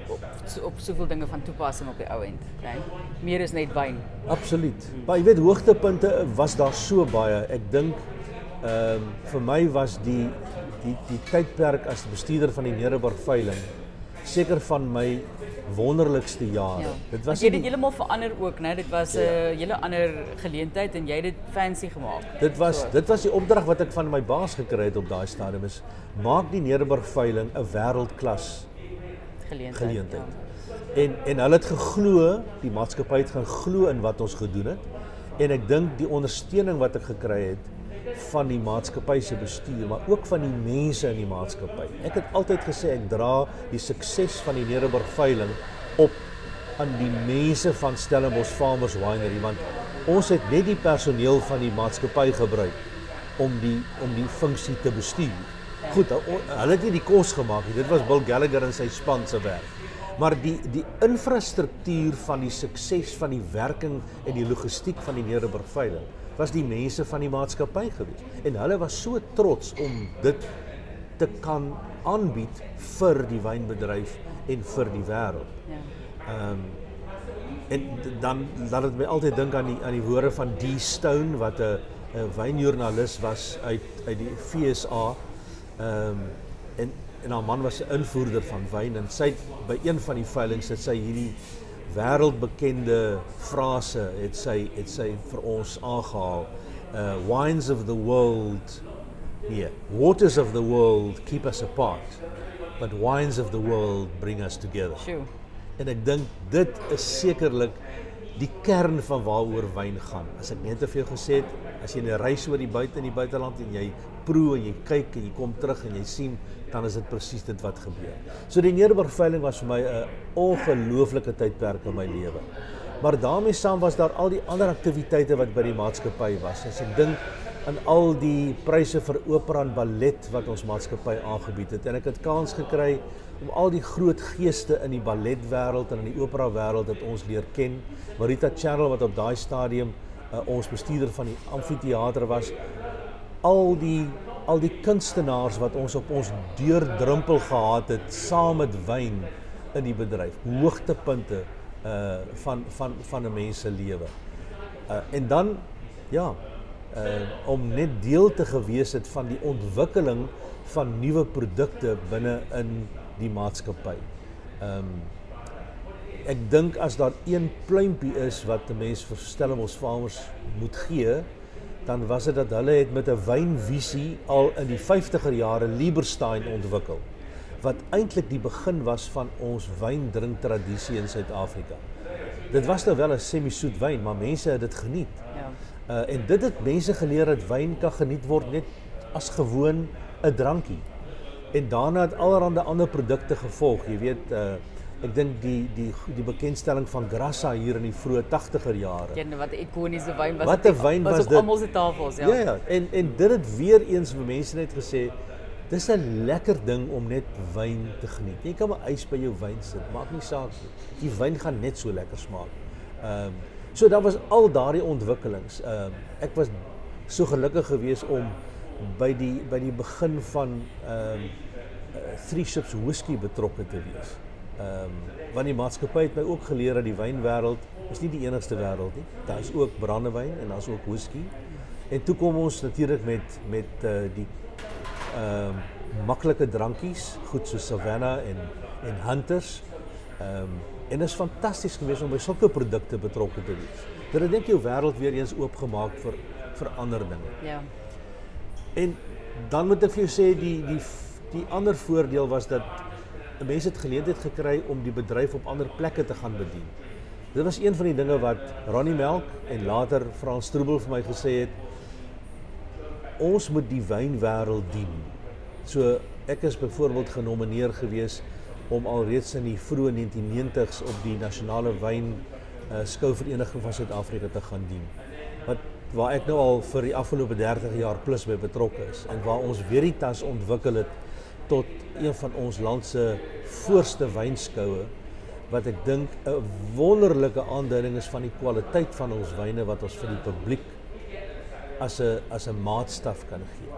op op soveel dinge van toepassing op die ou end, né? Meer is net wyn. Absoluut. Maar jy weet hoogtepunte was daar so baie. Ek dink ehm um, vir my was die die die tydperk as bestuurder van die Nederburg veiling seker van my wonderlikste jare. Ja. Dit was jy het dit heeltemal verander ook, né? Dit was 'n ja. uh, hele ander geleentheid en jy het dit fancy gemaak. Dit was so. dit was die opdrag wat ek van my baas gekry het op daai stadium is maak die Nederburg veiling 'n wêreldklas geleentheid. geleentheid. Ja. En en hulle het geglo, die maatskappy het geglo in wat ons gedoen het. En ek dink die ondersteuning wat ek gekry het van die maatskappy se bestuur, maar ook van die mense in die maatskappy. Ek het altyd gesê ek dra die sukses van die Nederburg veiling op aan die mense van Stellenbosch Farmers Winery want ons het net die personeel van die maatskappy gebruik om die om die funksie te bestuur. Goed, hulle het nie die kos gemaak nie. Dit was Bill Gallagher en sy span se werk. Maar die die infrastruktuur van die sukses van die werking en die logistiek van die Nederburg veiling was die mense van die maatskappy gewees en hulle was so trots om dit te kan aanbied vir die wynbedryf en vir die wêreld. Ja. Ehm um, en dan laat dit my altyd dink aan die aan die woorde van D Stone wat 'n 'n wynjoernalis was uit uit die FSA. Ehm um, en en haar man was 'n invoerder van wyn en sy by een van die veilinge het sy hierdie wêreldbekende frase het sy het sy vir ons aangehaal uh wines of the world yeah waters of the world keep us apart but wines of the world bring us together sure. en ek dink dit is sekerlik die kern van waaroor wyn gaan as ek net te veel gesê het as jy 'n reis oor die buite in die buiteland en jy proe en jy kyk en jy kom terug en jy sien dan is dit presies dit wat gebeur. So die Nederburg veiling was vir my 'n ongelooflike tydperk in my lewe. Maar daarmee saam was daar al die ander aktiwiteite wat by die maatskappy was. As ek dink aan al die pryse vir opera en ballet wat ons maatskappy aangebied het en ek het kans gekry om al die groot geeste in die balletwêreld en in die opera wêreld wat ons leer ken. Marita Charles wat op daai stadium uh, ons bestuurder van die amfitheater was. Al die al die kunstenaars wat ons op ons deurdrumpel gehad het saam met wyn in die bedryf. Hoogtepunte uh van van van 'n mens se lewe. Uh en dan ja, uh om net deel te gewees het van die ontwikkeling van nuwe produkte binne in die maatskappy. Ehm um, ek dink as daar een pluimpie is wat 'n mens vir Stellenbosch Farmers moet gee, dan was dit dat hulle het met 'n wynvisie al in die 50er jare Lieberstein ontwikkel wat eintlik die begin was van ons wyndrink tradisie in Suid-Afrika. Dit was nou wel 'n semi-soet wyn, maar mense het dit geniet. Ja. Uh en dit het mense geleer dat wyn kan geniet word net as gewoon 'n drankie. En daarna het allerlei ander produkte gevolg. Jy weet uh ek dink die die die bekendstelling van Grassa hier in die vroeë 80er jare. Ja, wat 'n ikoniese wyn was. Wat 'n wyn was, was dit? Was op almal se tafels, ja. Ja ja, en en dit het weer eens vir mense net gesê Dis 'n lekker ding om net wyn te geniet. Jy kan maar ys by jou wyn sit, maak nie saak nie. Die wyn gaan net so lekker smaak. Ehm um, so daar was al daardie ontwikkelings. Ehm um, ek was so gelukkig geweest om by die by die begin van ehm um, Three Ships Whisky betrokke te wees. Um, want die maatskappy het my ook geleer dat die wynwêreld is nie die enigste wêreld nie. Daar is ook brandewyn en daar's ook whisky. En toe kom ons natuurlik met met uh, die ehm maklike drankies, goed so Savannah en en Hunters. En dit is fantasties geweest om by sulke produkte betrokke te wees. Dit het net jou wêreld weer eens oopgemaak vir vir ander dinge. Ja. En dan moet ek vir jou die die die ander voordeel was dat mense het geleentheid gekry om die bedryf op ander plekke te gaan bedien. Dit was een van die dinge wat Ronnie Melk en later Frans Stroebel vir my gesê het ons moet die wynwêreld dien. So ek is byvoorbeeld genomineer gewees om alreeds in die vroeë 1990s op die nasionale wyn uh, skouvereniging van Suid-Afrika te gaan dien. Wat waar ek nou al vir die afgelope 30 jaar plus by betrokke is en waar ons Veritas ontwikkel het tot een van ons land se voorste wynskoue wat ek dink 'n wonderlike aanduiding is van die kwaliteit van ons wyne wat ons vir die publiek as 'n as 'n maatstaf kan. Ja.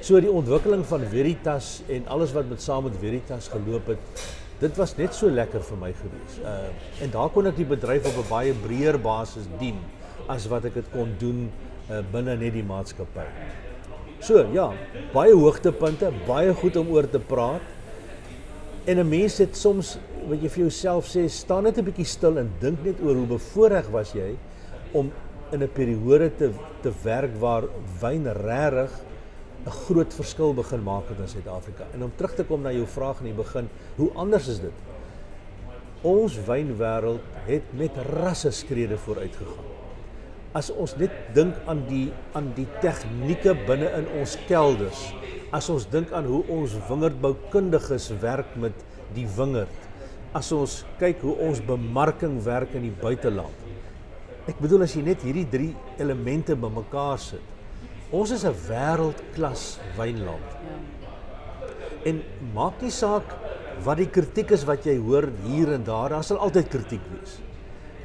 So die ontwikkeling van Veritas en alles wat met saam met Veritas geloop het, dit was net so lekker vir my gewees. Uh en daar kon ek die bedryf op 'n baie breër basis dien as wat ek dit kon doen uh binne net die maatskappy. So ja, baie hoogtepunte, baie goed om oor te praat. En 'n mens het soms wat jy vir jouself sê, staan net 'n bietjie stil en dink net oor hoe bevoordeel was jy om in 'n periode te te werk waar wyn regtig 'n groot verskil begin maak het in Suid-Afrika. En om terug te kom na jou vraag in die begin, hoe anders is dit? Ons wynwêreld het met rasse skrede vooruit gegaan. As ons net dink aan die aan die tegnieke binne in ons kelders, as ons dink aan hoe ons wingerdboukundiges werk met die wingerd, as ons kyk hoe ons bemarking werk in die buiteland, Ek bedoel as jy net hierdie drie elemente bymekaar sit. Ons is 'n wêreldklas wynland. En maak nie saak wat die kritiek is wat jy hoor hier en daar, daar sal altyd kritiek wees.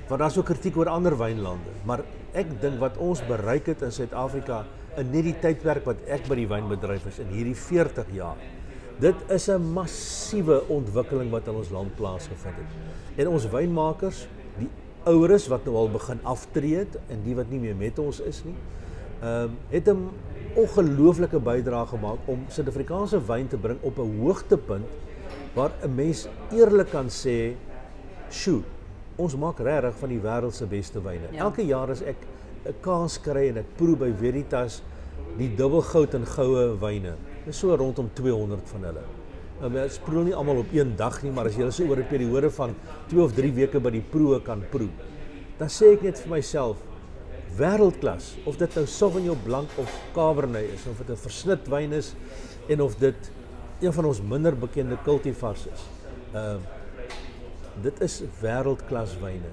Want daar's ook kritiek oor ander wynlande, maar ek dink wat ons bereik het in Suid-Afrika in net die tydperk wat ek by die wynbedryf is in hierdie 40 jaar. Dit is 'n massiewe ontwikkeling wat in ons land plaasgevind het. En ons wynmakers, die oueres wat nou al begin aftree en die wat nie meer met ons is nie. Ehm um, het 'n ongelooflike bydrae gemaak om Suid-Afrikaanse wyn te bring op 'n hoogtepunt waar 'n mens eerlik kan sê, "Sjoe, ons maak regtig van die wêreld se beste wyne." Ja. Elke jaar as ek 'n kans kry en ek proe by Veritas die dubbelgoud en goue wyne. Dis so rondom 200 van hulle. Nou mens proe nie almal op een dag nie, maar as jy hulle so oor 'n periode van 2 of 3 weke by die proe kan proe, dan sê ek net vir myself wêreldklas of dit nou Sauvignon Blanc of Cabernet is of dit 'n versnit wyn is en of dit een van ons minder bekende cultivars is. Ehm uh, dit is wêreldklas wyne.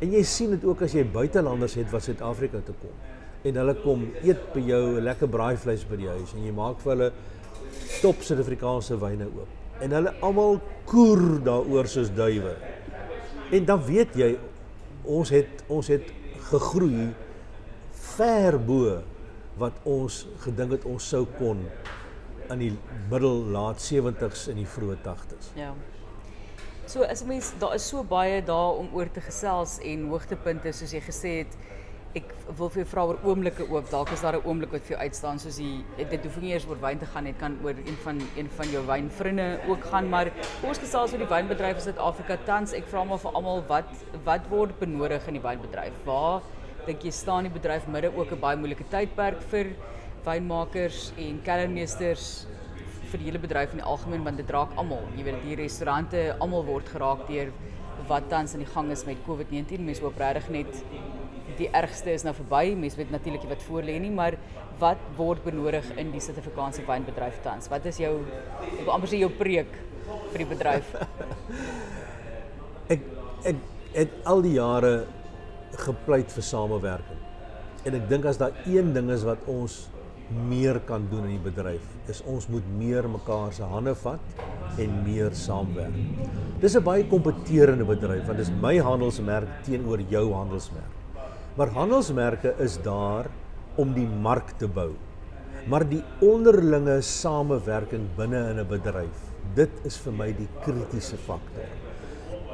En jy sien dit ook as jy buitelanders het wat Suid-Afrika toe kom en hulle kom eet by jou 'n lekker braaivleis by die huis en jy maak vir hulle top Suid-Afrikaanse wyne oop. En hulle almal koer daaroor soos. En dan weet jy ons het ons het gegroei ver bo wat ons gedink het ons sou kon in die middel laat 70s en die vroeë 80s. Ja. So as mens daar is so baie daar om oor te gesels en hoogtepunte soos jy gesê het ek wil vir jou vra oor oomblikke ook. Dalk is daar 'n oomblik wat vir jou uitstaan soos die dit hoef nie eers oor wyn te gaan net kan oor een van een van jou wynvriende ook gaan, maar ons gesels oor die wynbedryf in Suid-Afrika tans. Ek vra maar vir almal wat wat word benodig in die wynbedryf? Waar dink jy staan die bedryf midde ook 'n baie moeilike tydperk vir wynmakers en kellermeesters vir die hele bedryf in die algemeen want dit raak almal. Jy weet die restaurante almal word geraak deur wat tans aan die gang is met COVID-19. Mense hoop regtig net die ergste is nou verby. Mense weet natuurlik wat voor lê nie, maar wat word benodig in die Suid-Afrikaanse wynbedryf tans? Wat is jou ek wil amper sê jou preek vir die bedryf? ek ek al die jare gepleit vir samewerking. En ek dink as daar een ding is wat ons meer kan doen in die bedryf, is ons moet meer mekaar se hande vat en meer saamwerk. Dis 'n baie kompeterende bedryf want dis my handelsmerk teenoor jou handelsmerk. Maar handelsmerke is daar om die mark te bou. Maar die onderlinge samewerking binne in 'n bedryf, dit is vir my die kritiese faktor.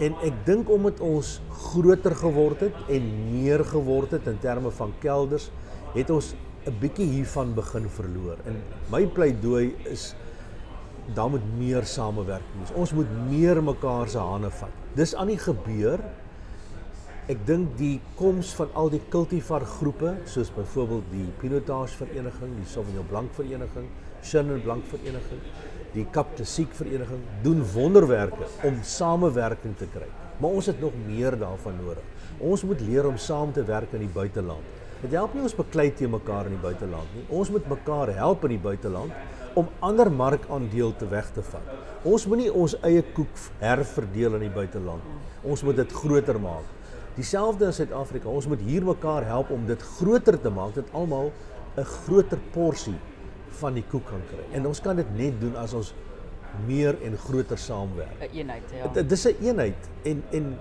En ek dink omdat ons groter geword het en meer geword het in terme van kelders, het ons 'n bietjie hiervan begin verloor. En my pleidooi is daar moet meer samewerking wees. Ons moet meer mekaar se hande vat. Dis aan die gebeur Ek dink die koms van al die cultivar groepe soos byvoorbeeld die Pinotage vereniging, die Sauvignon Blanc vereniging, Chenin Blanc vereniging, die Cap de Sique vereniging doen wonderwerke om samewerking te kry. Maar ons het nog meer daarvan nodig. Ons moet leer om saam te werk in die buiteland. Dit help nie ons beklei te mekaar in die buiteland nie. Ons moet mekaar help in die buiteland om ander markandeel te weg te vat. Ons moenie ons eie koek herverdeel in die buiteland nie. Ons moet dit groter maak. Dieselfde in Suid-Afrika. Ons moet hier mekaar help om dit groter te maak dat almal 'n groter porsie van die koek kan kry. En ons kan dit net doen as ons meer en groter saamwerk. 'n Eenheid, ja. Dit is 'n eenheid en en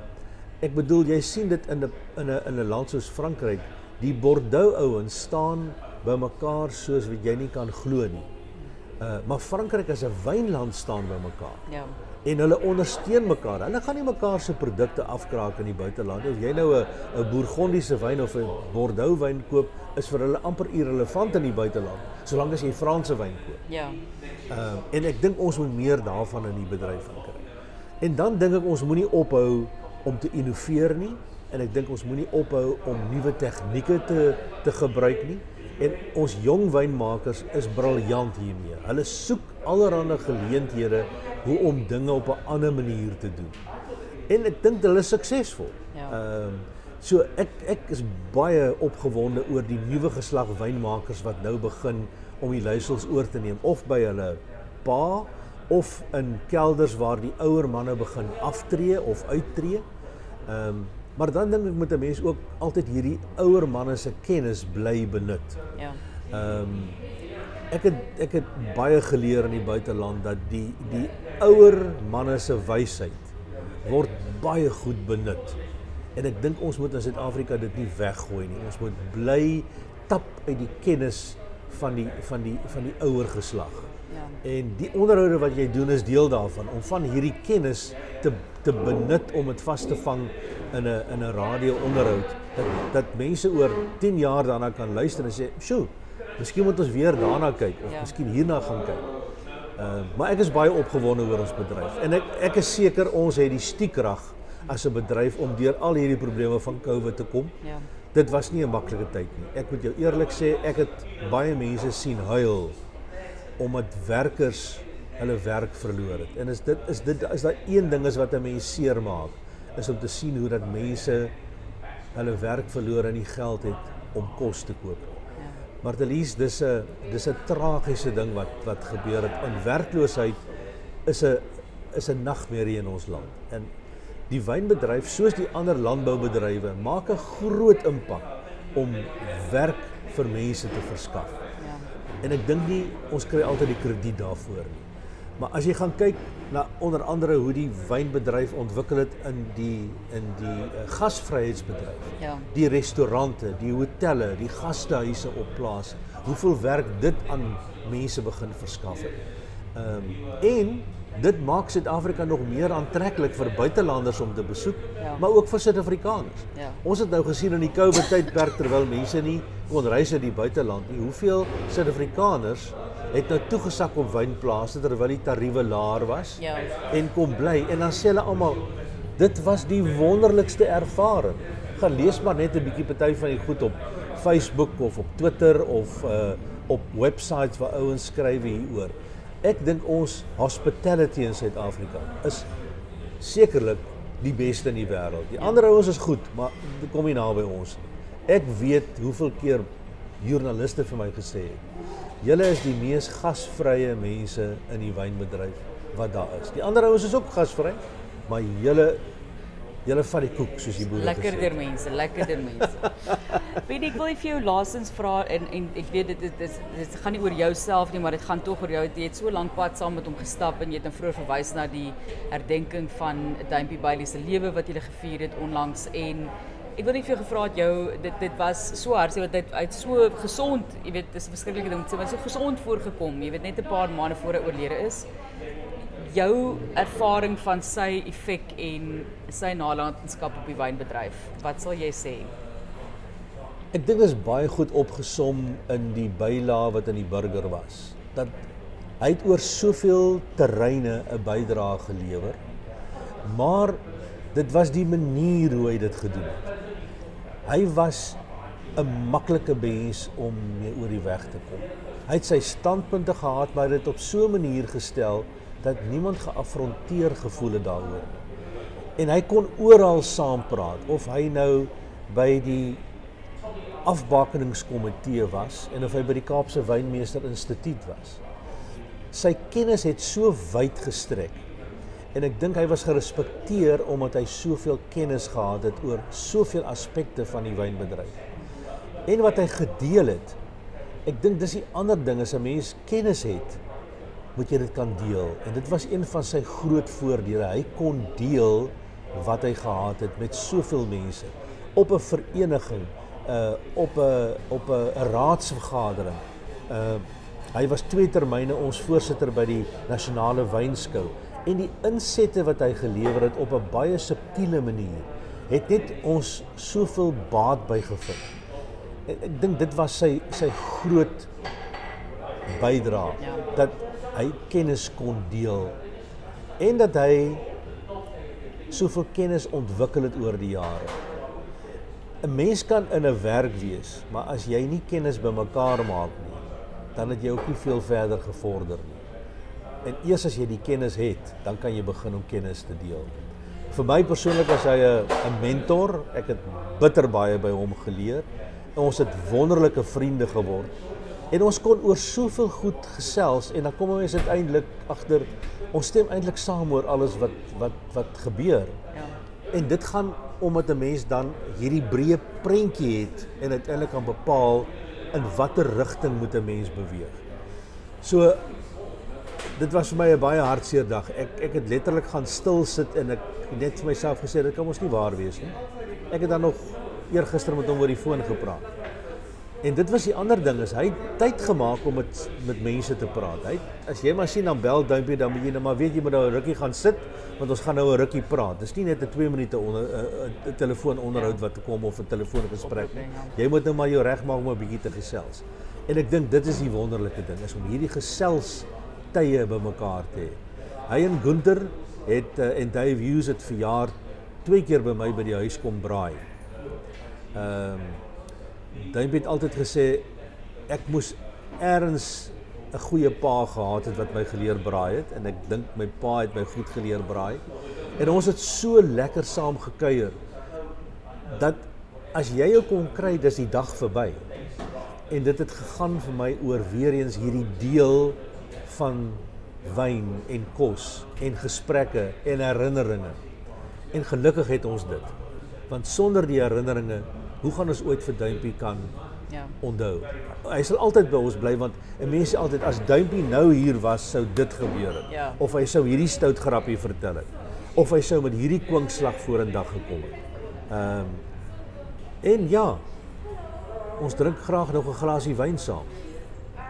ek bedoel jy sien dit in 'n in 'n in 'n land soos Frankryk, die Bordeaux ouens staan by mekaar soos wat jy nie kan glo nie. Uh maar Frankryk as 'n wynland staan by mekaar. Ja en hulle ondersteun mekaar. Hulle gaan nie mekaar se produkte afkraak in die buiteland. Of jy nou 'n 'n Bourgondiese wyn of 'n Bordeaux wyn koop, is vir hulle amper irrelevant in die buiteland, solank as jy Franse wyn koop. Ja. Uh, en ek dink ons moet meer daarvan in die bedryf kry. En dan dink ek ons moenie ophou om te innoveer nie en ek dink ons moenie ophou om nuwe tegnieke te te gebruik nie. En ons jong wynmakers is briljant hiermee. Hulle soek allerlei geleenthede hoe om dinge op 'n ander manier te doen. En ek dink hulle is suksesvol. Ja. Ehm um, so ek ek is baie opgewonde oor die nuwe geslag wynmakers wat nou begin om die leiersels oor te neem of by hulle pa of in kelders waar die ouer manne begin aftree of uittreë. Ehm um, maar dan dink ek moet 'n mens ook altyd hierdie ouer manne se kennis bly benut. Ja. Ehm um, ek het ek het baie geleer in die buiteland dat die die ouer manne se wysheid word baie goed benut. En ek dink ons moet in Suid-Afrika dit nie weggooi nie. Ons moet bly tap uit die kennis van die van die van die ouer geslag. Ja. En die onderhoude wat jy doen is deel daarvan om van hierdie kennis te te benut om dit vas te vang in 'n in 'n radio onderhoud dat dat mense oor 10 jaar daarna kan luister en sê, "Sjoe, Miskien moet ons weer daarna kyk of ja. miskien hierna gaan kyk. Ehm uh, maar ek is baie opgewonde oor ons bedryf en ek ek is seker ons het die stiekrag as 'n bedryf om deur al hierdie probleme van COVID te kom. Ja. Dit was nie 'n maklike tyd nie. Ek moet jou eerlik sê, ek het baie mense sien huil omdat werkers hulle werk verloor het. En is dit is dit is daai een ding is wat 'n mens seermaak is om te sien hoe dat mense hulle werk verloor en nie geld het om kos te koop. Maar Delise, dis 'n dis 'n tragiese ding wat wat gebeur het. In werkloosheid is 'n is 'n nagmerrie in ons land. En die wynbedryf, soos die ander landboubedrywe, maak 'n groot impak om werk vir mense te verskaf. En ek dink nie ons kry altyd die krediet daarvoor nie. Maar as jy gaan kyk na onder andere hoe die wynbedryf ontwikkel het in die in die uh, gasvryheidsbedryf. Ja. Die restaurante, die hotelle, die gastehuise op plase. Hoeveel werk dit aan mense begin verskaf het. Ehm um, en dit maak Suid-Afrika nog meer aantreklik vir buitelanders om te besoek, ja. maar ook vir Suid-Afrikaners. Ja. Ons het nou gesien in die COVID tydperk terwyl mense nie kon reis uit die buiteland nie, hoeveel Suid-Afrikaners het nou toegesak op wynplase terwyl die tariewe laer was ja. en kom bly en dan sê hulle almal dit was die wonderlikste ervaring. Gaan lees maar net 'n bietjie party van die goed op Facebook of op Twitter of uh op websites waar ouens skryf hieroor. Ek dink ons hospitality in Suid-Afrika is sekerlik die beste in die wêreld. Die ander ouens is goed, maar kom nie naby ons nie. Ek weet hoeveel keer joernaliste vir my gesê het Julle is die mees gasvrye mense in die wynbedryf wat daar is. Die ander ouens is ook gasvry, maar julle julle vat die koek soos die boere gesê. Lekkerder mense, lekkerder mense. weet ek wil vir jou laasens vra en en ek weet dit dit is dit gaan nie oor jouself nie, maar dit gaan tog oor jou. Jy het so lank pad saam met hom gestap en jy het nou vroeër verwys na die herdenking van Dumpy Bailey se lewe wat jy gele gevier het onlangs en Ek wil net vir jou gevra het jou dit dit was so hard, jy weet dit uit so gesond, jy weet dis 'n verskriklike ding, was so gesond voorgekom, jy weet net 'n paar maande voor hy oorlede is. Jou ervaring van sy effek en sy nalatenskap op die wynbedryf, wat sal jy sê? Ek dink dit is baie goed opgesom in die bylaag wat in die burger was. Dat hy het oor soveel terreine 'n bydrae gelewer. Maar dit was die manier hoe hy dit gedoen het. Hy was 'n maklike mens om mee oor die weg te kom. Hy het sy standpunte gehad, maar dit op so 'n manier gestel dat niemand geafronteer gevoel het daaroor nie. En hy kon oral saampraat of hy nou by die afbakeningskomitee was en of hy by die Kaapse Wynmeester Instituut was. Sy kennis het so wyd gestrek En ek dink hy was gerespekteer omdat hy soveel kennis gehad het oor soveel aspekte van die wynbedryf. En wat hy gedeel het, ek dink dis die ander ding as 'n mens kennis het, moet jy dit kan deel. En dit was een van sy groot voordele. Hy kon deel wat hy gehad het met soveel mense op 'n vereniging, uh op 'n op 'n raadsvergadering. Uh hy was twee termyne ons voorsitter by die nasionale wynskou en die insette wat hy gelewer het op 'n baie subtiele manier het net ons soveel baat bygevind. Ek, ek dink dit was sy sy groot bydrae ja. dat hy kennis kon deel en dat hy soveel kennis ontwikkel het oor die jare. 'n Mens kan in 'n werk wees, maar as jy nie kennis bymekaar maak nie, dan het jy ook nie veel verder gevorder nie. En eers as jy die kennis het, dan kan jy begin om kennis te deel. Vir my persoonlik was hy 'n 'n mentor. Ek het bitter baie by hom geleer. En ons het wonderlike vriende geword. En ons kon oor soveel goed gesels en dan kom ons uiteindelik agter ons stem eintlik saam oor alles wat wat wat gebeur. Ja. En dit gaan omdat 'n mens dan hierdie breë prentjie het en uiteindelik kan bepaal in watter rigting moet 'n mens beweeg. So dit was vir my 'n baie hartseer dag. Ek ek het letterlik gaan stil sit en ek net vir myself gesê dit kan mos nie waar wees nie. Ek het dan nog eergister met hom oor die foon gepraat. En dit was die ander ding is hy tyd gemaak om met met mense te praat. Hy as jy maar sien dan bel duimpie dan moet jy nou maar weet jy moet nou 'n rukkie gaan sit want ons gaan nou 'n rukkie praat. Dis nie net 'n 2 minute onder 'n telefoon onderhoud wat te kom of 'n telefoongesprek nie. Jy moet nou maar jou reg maak om 'n bietjie te gesels. En ek dink dit is die wonderlike ding is om hierdie gesels tye bymekaar te hê. Hy en Gunther het uh, en Dave Hughes het verjaar twee keer by my by die huis kom braai. Ehm um, Dave het altyd gesê ek moes eers 'n goeie pa gehad het wat my geleer braai het en ek dink my pa het my goed geleer braai. En ons het so lekker saam gekuier dat as jy jou kon kry, dis die dag verby. En dit het gegaan vir my oor weer eens hierdie deel van wyn en kos en gesprekke en herinneringe. En gelukkig het ons dit. Want sonder die herinneringe, hoe gaan ons ooit vir Duimpie kan ja. onthou? Hy sal altyd by ons bly want 'n mens sê altyd as Duimpie nou hier was, sou dit gebeur het. Ja. Of hy sou hierdie stout grappie vertel het. Of hy sou met hierdie kwinkslag vorendag gekom het. Ehm um, en ja, ons drink graag nog 'n glasie wyn saam.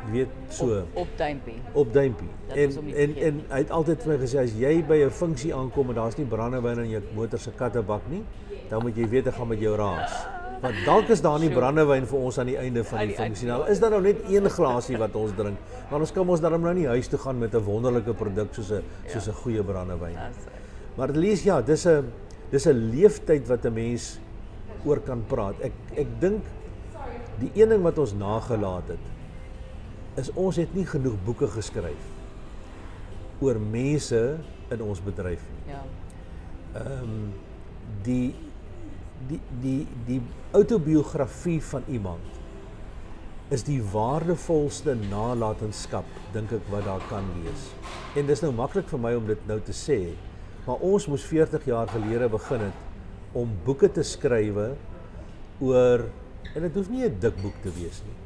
Jy weet so op, op duimpie. Op duimpie. En en en hy het altyd vir my gesê as jy by 'n funksie aankom en daar's nie brandewyn in jou motor se kattebak nie, dan moet jy weet ek gaan met jou raas. Want dalk is daar nie brandewyn vir ons aan die einde van die funksie. Nou is daar nou net een glasie wat ons drink. Maar ons kan ons daarom nou nie huis toe gaan met 'n wonderlike produk soos 'n soos 'n goeie brandewyn. Maar lees ja, dis 'n dis 'n leeftyd wat 'n mens oor kan praat. Ek ek dink die een ding wat ons nagelaat het is ons het nie genoeg boeke geskryf oor mense in ons bedryf nie. Ja. Ehm um, die die die die outobiografie van iemand is die waardevolste nalatenskap dink ek wat daar kan wees. En dis nou maklik vir my om dit nou te sê, maar ons moes 40 jaar gelede begin het om boeke te skrywe oor en dit hoef nie 'n dik boek te wees nie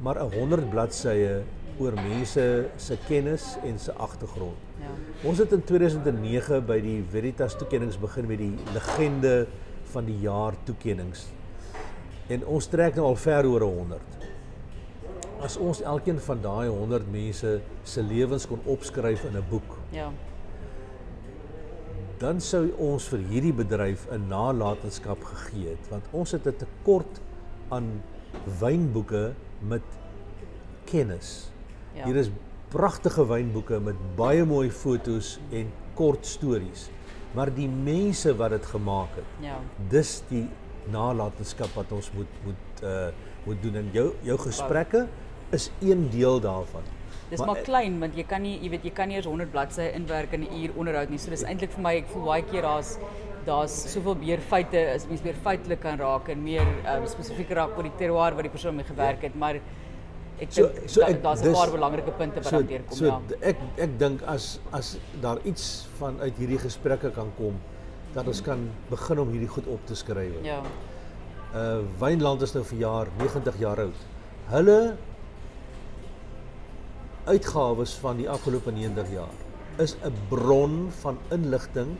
maar 'n 100 bladsye oor mense se kennis en se agtergrond. Ja. Ons het in 2009 by die Veritas toekenninge begin met die legende van die jaar toekenninge. En ons trek nou al ver oor 100. As ons elkeen van daai 100 mense se lewens kon opskryf in 'n boek. Ja. Dan sou ons vir hierdie bedryf 'n nalatenskap gegee het want ons het 'n tekort aan wynboeke met kennis. Ja. Hier is pragtige wynboeke met baie mooi fotos en kort stories. Maar die mense wat dit gemaak het. Ja. Dis die nalatenskap wat ons moet moet uh moet doen en jou jou gesprekke is een deel daarvan. Dis maar, maar klein want jy kan nie jy weet jy kan nie eers 100 bladsye inwerk in 'n uur onderhoud nie. So dis eintlik vir my ek voel baie keer daar's daar's soveel meer feite as mens meer feitelik kan raak en meer um, spesifiek raak oor die terroir wat die persoon mee gewerk het, maar ek so, dink so daar's 'n paar belangrike punte wat so, daar deurkom so, ja. Ek ek dink as as daar iets van uit hierdie gesprekke kan kom dat ons kan begin om hierdie goed op te skryf. Ja. Uh Wynland is nou vir jaar 90 jaar oud. Hulle uitgawes van die afgelope 90 jaar is 'n bron van inligting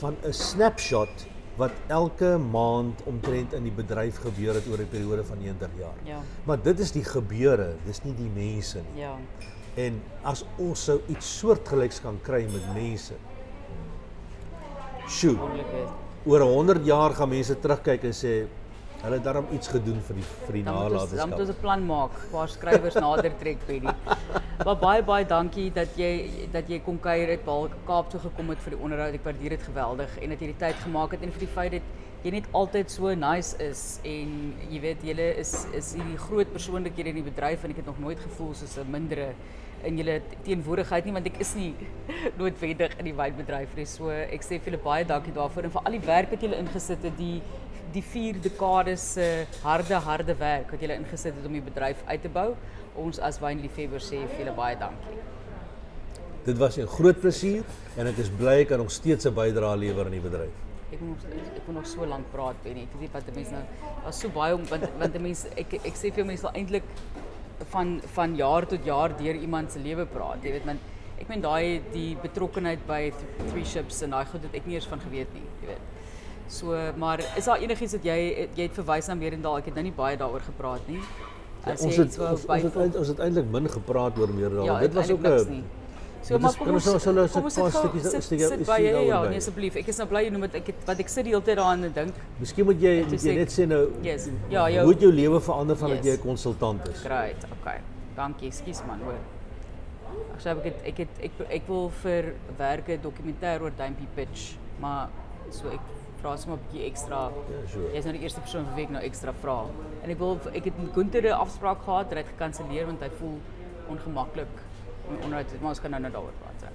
van 'n snapshot wat elke maand omtrent in die bedryf gebeur het oor 'n periode van 90 jaar. Ja. Maar dit is die gebeure, dis nie die mense nie. Ja. En as ons sou iets soortgelyks kan kry met mense. Sjoe. Oor 100 jaar gaan mense terugkyk en sê hulle het daarom iets gedoen vir die vir die nalatenskap. Dan moet ons 'n plan maak, waar skrywers nader trek die. Maar baie baie dankie dat jy dat jy kom kuier het, Paul Kaap toe gekom het vir die onderhoud. Ek waardeer dit geweldig en dat jy die tyd gemaak het en vir die feit dat jy net altyd so nice is en jy weet julle is is hierdie groot persoonlikhede in die bedryf en ek het nog nooit gevoel soos 'n mindere in julle teenwoordigheid nie want ek is nie noodwendig in die wynbedryf nie. So ek sê vir julle baie dankie daarvoor en vir al die werk wat julle ingesit het, die die vier dekades se harde harde werk wat julle ingesit het om die bedryf uit te bou ons as wynliefhebbers sê vir julle baie dankie. Dit was 'n groot plesier en ek is bly ek kan nog steeds 'n bydrae lewer aan die bedryf. Ek moet ek moet nog so lank praat, Benny. Ek weet wat mense nou was so baie om want want mense ek ek sê vir mense eintlik van van jaar tot jaar deur iemand se lewe praat. Jy weet man ek meen daai die betrokkenheid by three ships en daai goed het ek nie eers van geweet nie, jy weet. So, maar is daar enigiets wat jy jy het verwys na Meerendal? Ek het nou nie baie daaroor gepraat nie. Ja, ons het ons, ons het ons het eintlik min gepraat oor meer daar. Ja, dit was ook 'n So maar kom ons sal sal ons 'n paar stukkies stukkies is hier nou. Ja, nee asseblief. Ek is nou bly jy noem dit ek het wat ek sit die hele tyd daaraan en dink. Miskien moet jy moet jy net sê nou yes. Ja, jou Hoe jou lewe verander vandat yes. jy 'n konsultant is? Great. Okay. Dankie. Ekskuus man, hoor. Ek sê ek het ek het ek ek wil vir werke dokumentêr oor Dumpy Pitch, maar so ek vra sommer 'n bietjie ekstra. Ja, sure. Jy's nou die eerste persoon vir wie ek nou ekstra vra. En ek wil ek het met Gunther 'n afspraak gehad, hy het gekanselleer want hy voel ongemaklik onderhoud te maar ons kan nou net daaroor praat.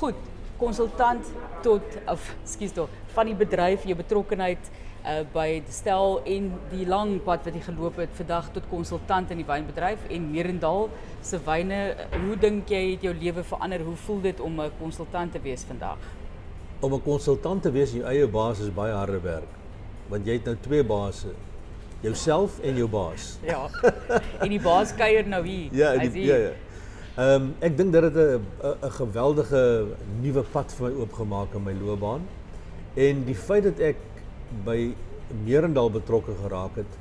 Goed, konsultant tot of skus tog van die bedryf, jou betrokkenheid uh by stel en die lang pad wat jy geloop het vandag tot konsultant in die wynbedryf en Merendal se wyne hoe dink jy het jou lewe verander hoe voel dit om 'n konsultant te wees vandag om 'n konsultant te wees in jou eie baas is baie harde werk. Want jy het nou twee baase. Jouself en jou baas. Ja. En die baas kuier nou hier. Ja, die, ja, ja. Ehm um, ek dink dat dit 'n 'n geweldige nuwe pad vir my oopgemaak in my loopbaan. En die feit dat ek by Merendal betrokke geraak het,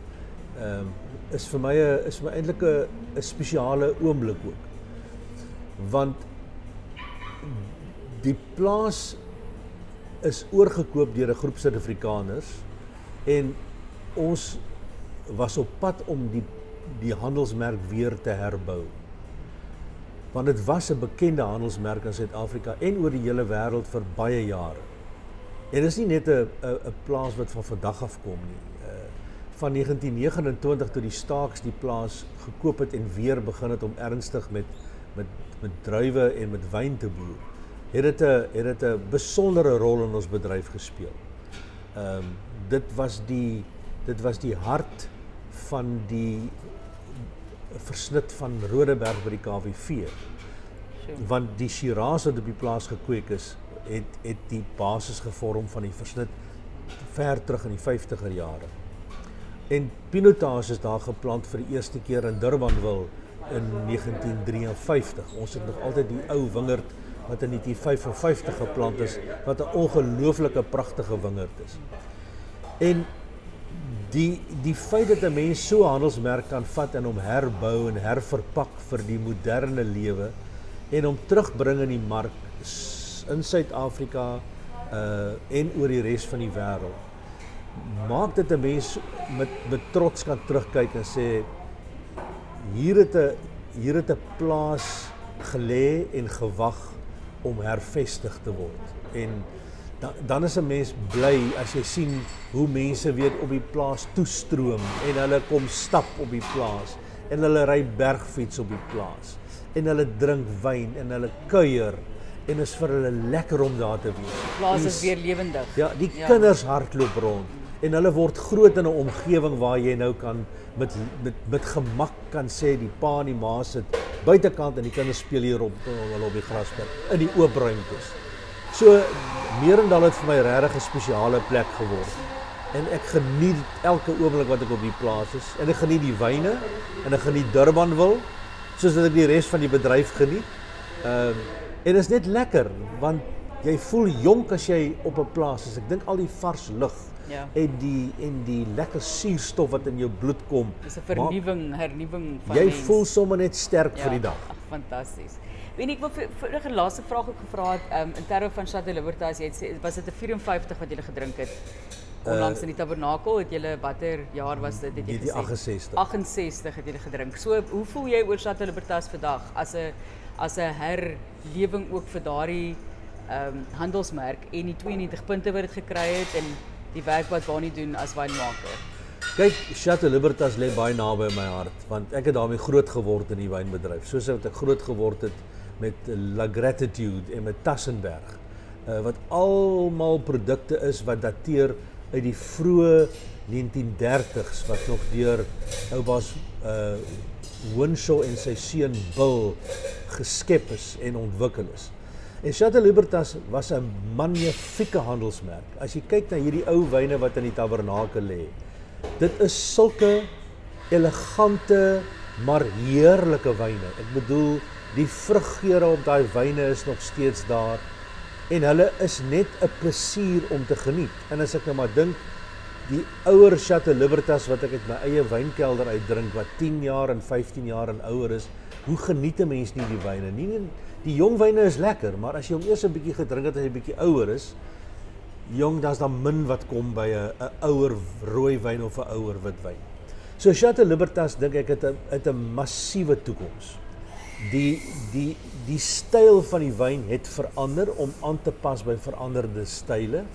ehm um, is vir my 'n is my eintlik 'n 'n spesiale oomblik ook. Want die plaas is oorgekoop deur 'n groep Suid-Afrikaners en ons was op pad om die die handelsmerk weer te herbou. Want dit was 'n bekende handelsmerk in Suid-Afrika en oor die hele wêreld vir baie jare. En dit is nie net 'n 'n plaas wat van vandag af kom nie. Uh van 1929 toe die Staaks die plaas gekoop het en weer begin het om ernstig met met met druiwe en met wyn te boer, het dit 'n het dit 'n besondere rol in ons bedryf gespeel. Ehm um, dit was die dit was die hart van die versnit van Rodeberg by die KWV. Want die Shiraz wat op die plaas gekweek is, het het die basis gevorm van die versnit ver terug in die 50er jare. En pinotage is daar geplant vir die eerste keer in Durbanville in 1953. Ons het nog altyd die ou wingerd wat in 1955 geplant is wat 'n ongelooflike pragtige wingerd is. En die die feit dat 'n mens so handelsmerk kan vat en hom herbou en herverpak vir die moderne lewe en hom terugbring in die mark in Suid-Afrika uh en oor die res van die wêreld maak dit 'n mens met met trots kan terugkyk en sê hier het 'n hier het 'n plaas gelê en gewag om hervestig te word en dan dan is 'n mens bly as jy sien hoe mense weet op die plaas toestroom en hulle kom stap op die plaas en hulle ry bergfiets op die plaas en hulle drink wyn en hulle kuier en is vir hulle lekker om daar te wees. Die plaas is weer lewendig. Ja, die ja. kinders hardloop rond en hulle word groot in 'n omgewing waar jy nou kan met met gemak kan sê die pa en die ma sit buitekant en die kinders speel hier op hulle op die grasperk in die oop ruimtes. So Merendal het vir my regtig 'n spesiale plek geword. En ek geniet elke oomblik wat ek op die plaas is. En ek geniet die wyne en ek geniet Durbanville soos dat ek die res van die bedryf geniet. Ehm en dit is net lekker want jy voel jonk as jy op 'n plaas is. Ek dink al die vars lug ja. en die en die lekker suurstof wat in jou bloed kom. Dis 'n vernuwing, hernuwing van jy mens. Jy voel sommer net sterk ja. vir die dag. Ag, fantasties. Weet ek wil 'n laaste vraag ook gevra het um, in terme van Chateau Libertas het was dit 'n 54 wat jy gedrink het onlangs uh, in die tabernakel het jy watter jaar was dit het jy gesê 68 68 het jy gedrink so hoe voel jy oor Chateau Libertas vandag as 'n as 'n herlewing ook vir daardie ehm um, handelsmerk en die 92 punte wat dit gekry het en die werk wat Bonnie doen as wynmaker Kyk, Chateau Libertas lê baie naby my hart want ek het daarmee groot geword in die wynbedryf. Soos wat ek groot geword het met La Gratitude en met Tassenberg uh, wat almal produkte is wat dateer uit die vroeë 1930s wat nog deur oupas uh Winshaw en sy seun Bill geskep is en ontwikkel is. En Chateau Libertas was 'n magnifieke handelsmerk. As jy kyk na hierdie ou wyne wat in die tabernakel lê, dit is sulke elegante maar heerlike wyne. Ek bedoel Die vruggeure op daai wyne is nog steeds daar en hulle is net 'n plesier om te geniet. En as ek nou maar dink die ouer Chateau Libertas wat ek uit my eie wynkelder uitdrink wat 10 jaar en 15 jaar en ouer is, hoe geniet 'n mens nie die wyne nie? Nie die jong wyne is lekker, maar as jy hom eers 'n bietjie gedrink het as jy bietjie ouer is, jong, dan's daar min wat kom by 'n 'n ouer rooi wyn of 'n ouer wit wyn. So Chateau Libertas dink ek het 'n het 'n massiewe toekoms die die die styl van die wyn het verander om aan te pas by veranderde style.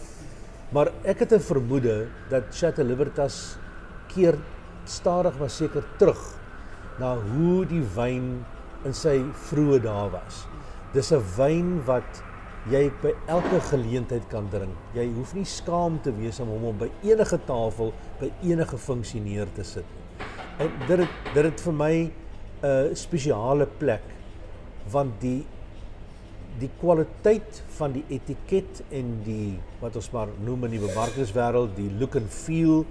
Maar ek het 'n vermoede dat Chateau Libertas keer stadig maar seker terug na hoe die wyn in sy vroeë dae was. Dis 'n wyn wat jy by elke geleentheid kan drink. Jy hoef nie skaam te wees om hom by enige tafel by enige funksie neer te sit nie. En dit het, dit het vir my 'n spesiale plek want die die kwaliteit van die etiket en die wat ons maar noem in die bemarkingswêreld die look and feel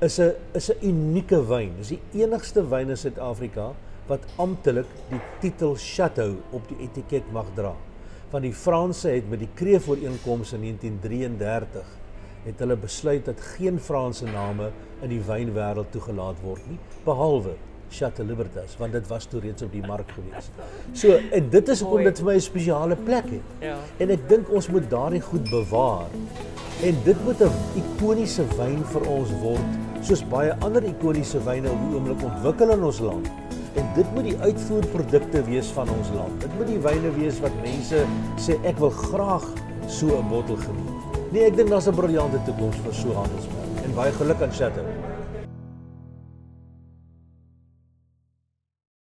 is 'n is 'n unieke wyn. Dis die enigste wyn in Suid-Afrika wat amptelik die titel Chateau op die etiket mag dra. Van die Franse het met die Kreef ooreenkoms in 1933 het hulle besluit dat geen Franse name in die wynwêreld toegelaat word nie behalwe Chateau Libertas want dit was toe reeds op die mark gewees. So en dit is hoekom dit vir my 'n spesiale plek het. Ja. En ek dink ons moet daardie goed bewaar. En dit moet 'n ikoniese wyn vir ons word, soos baie ander ikoniese wyne op die oomblik ontwikkel in ons land. En dit moet die uitvoerprodukte wees van ons land. Dit moet die wyne wees wat mense sê ek wil graag so 'n bottel geniet. Nee, ek dink daar's 'n briljante toekoms vir so handelsmerk. En baie geluk aan Chateau.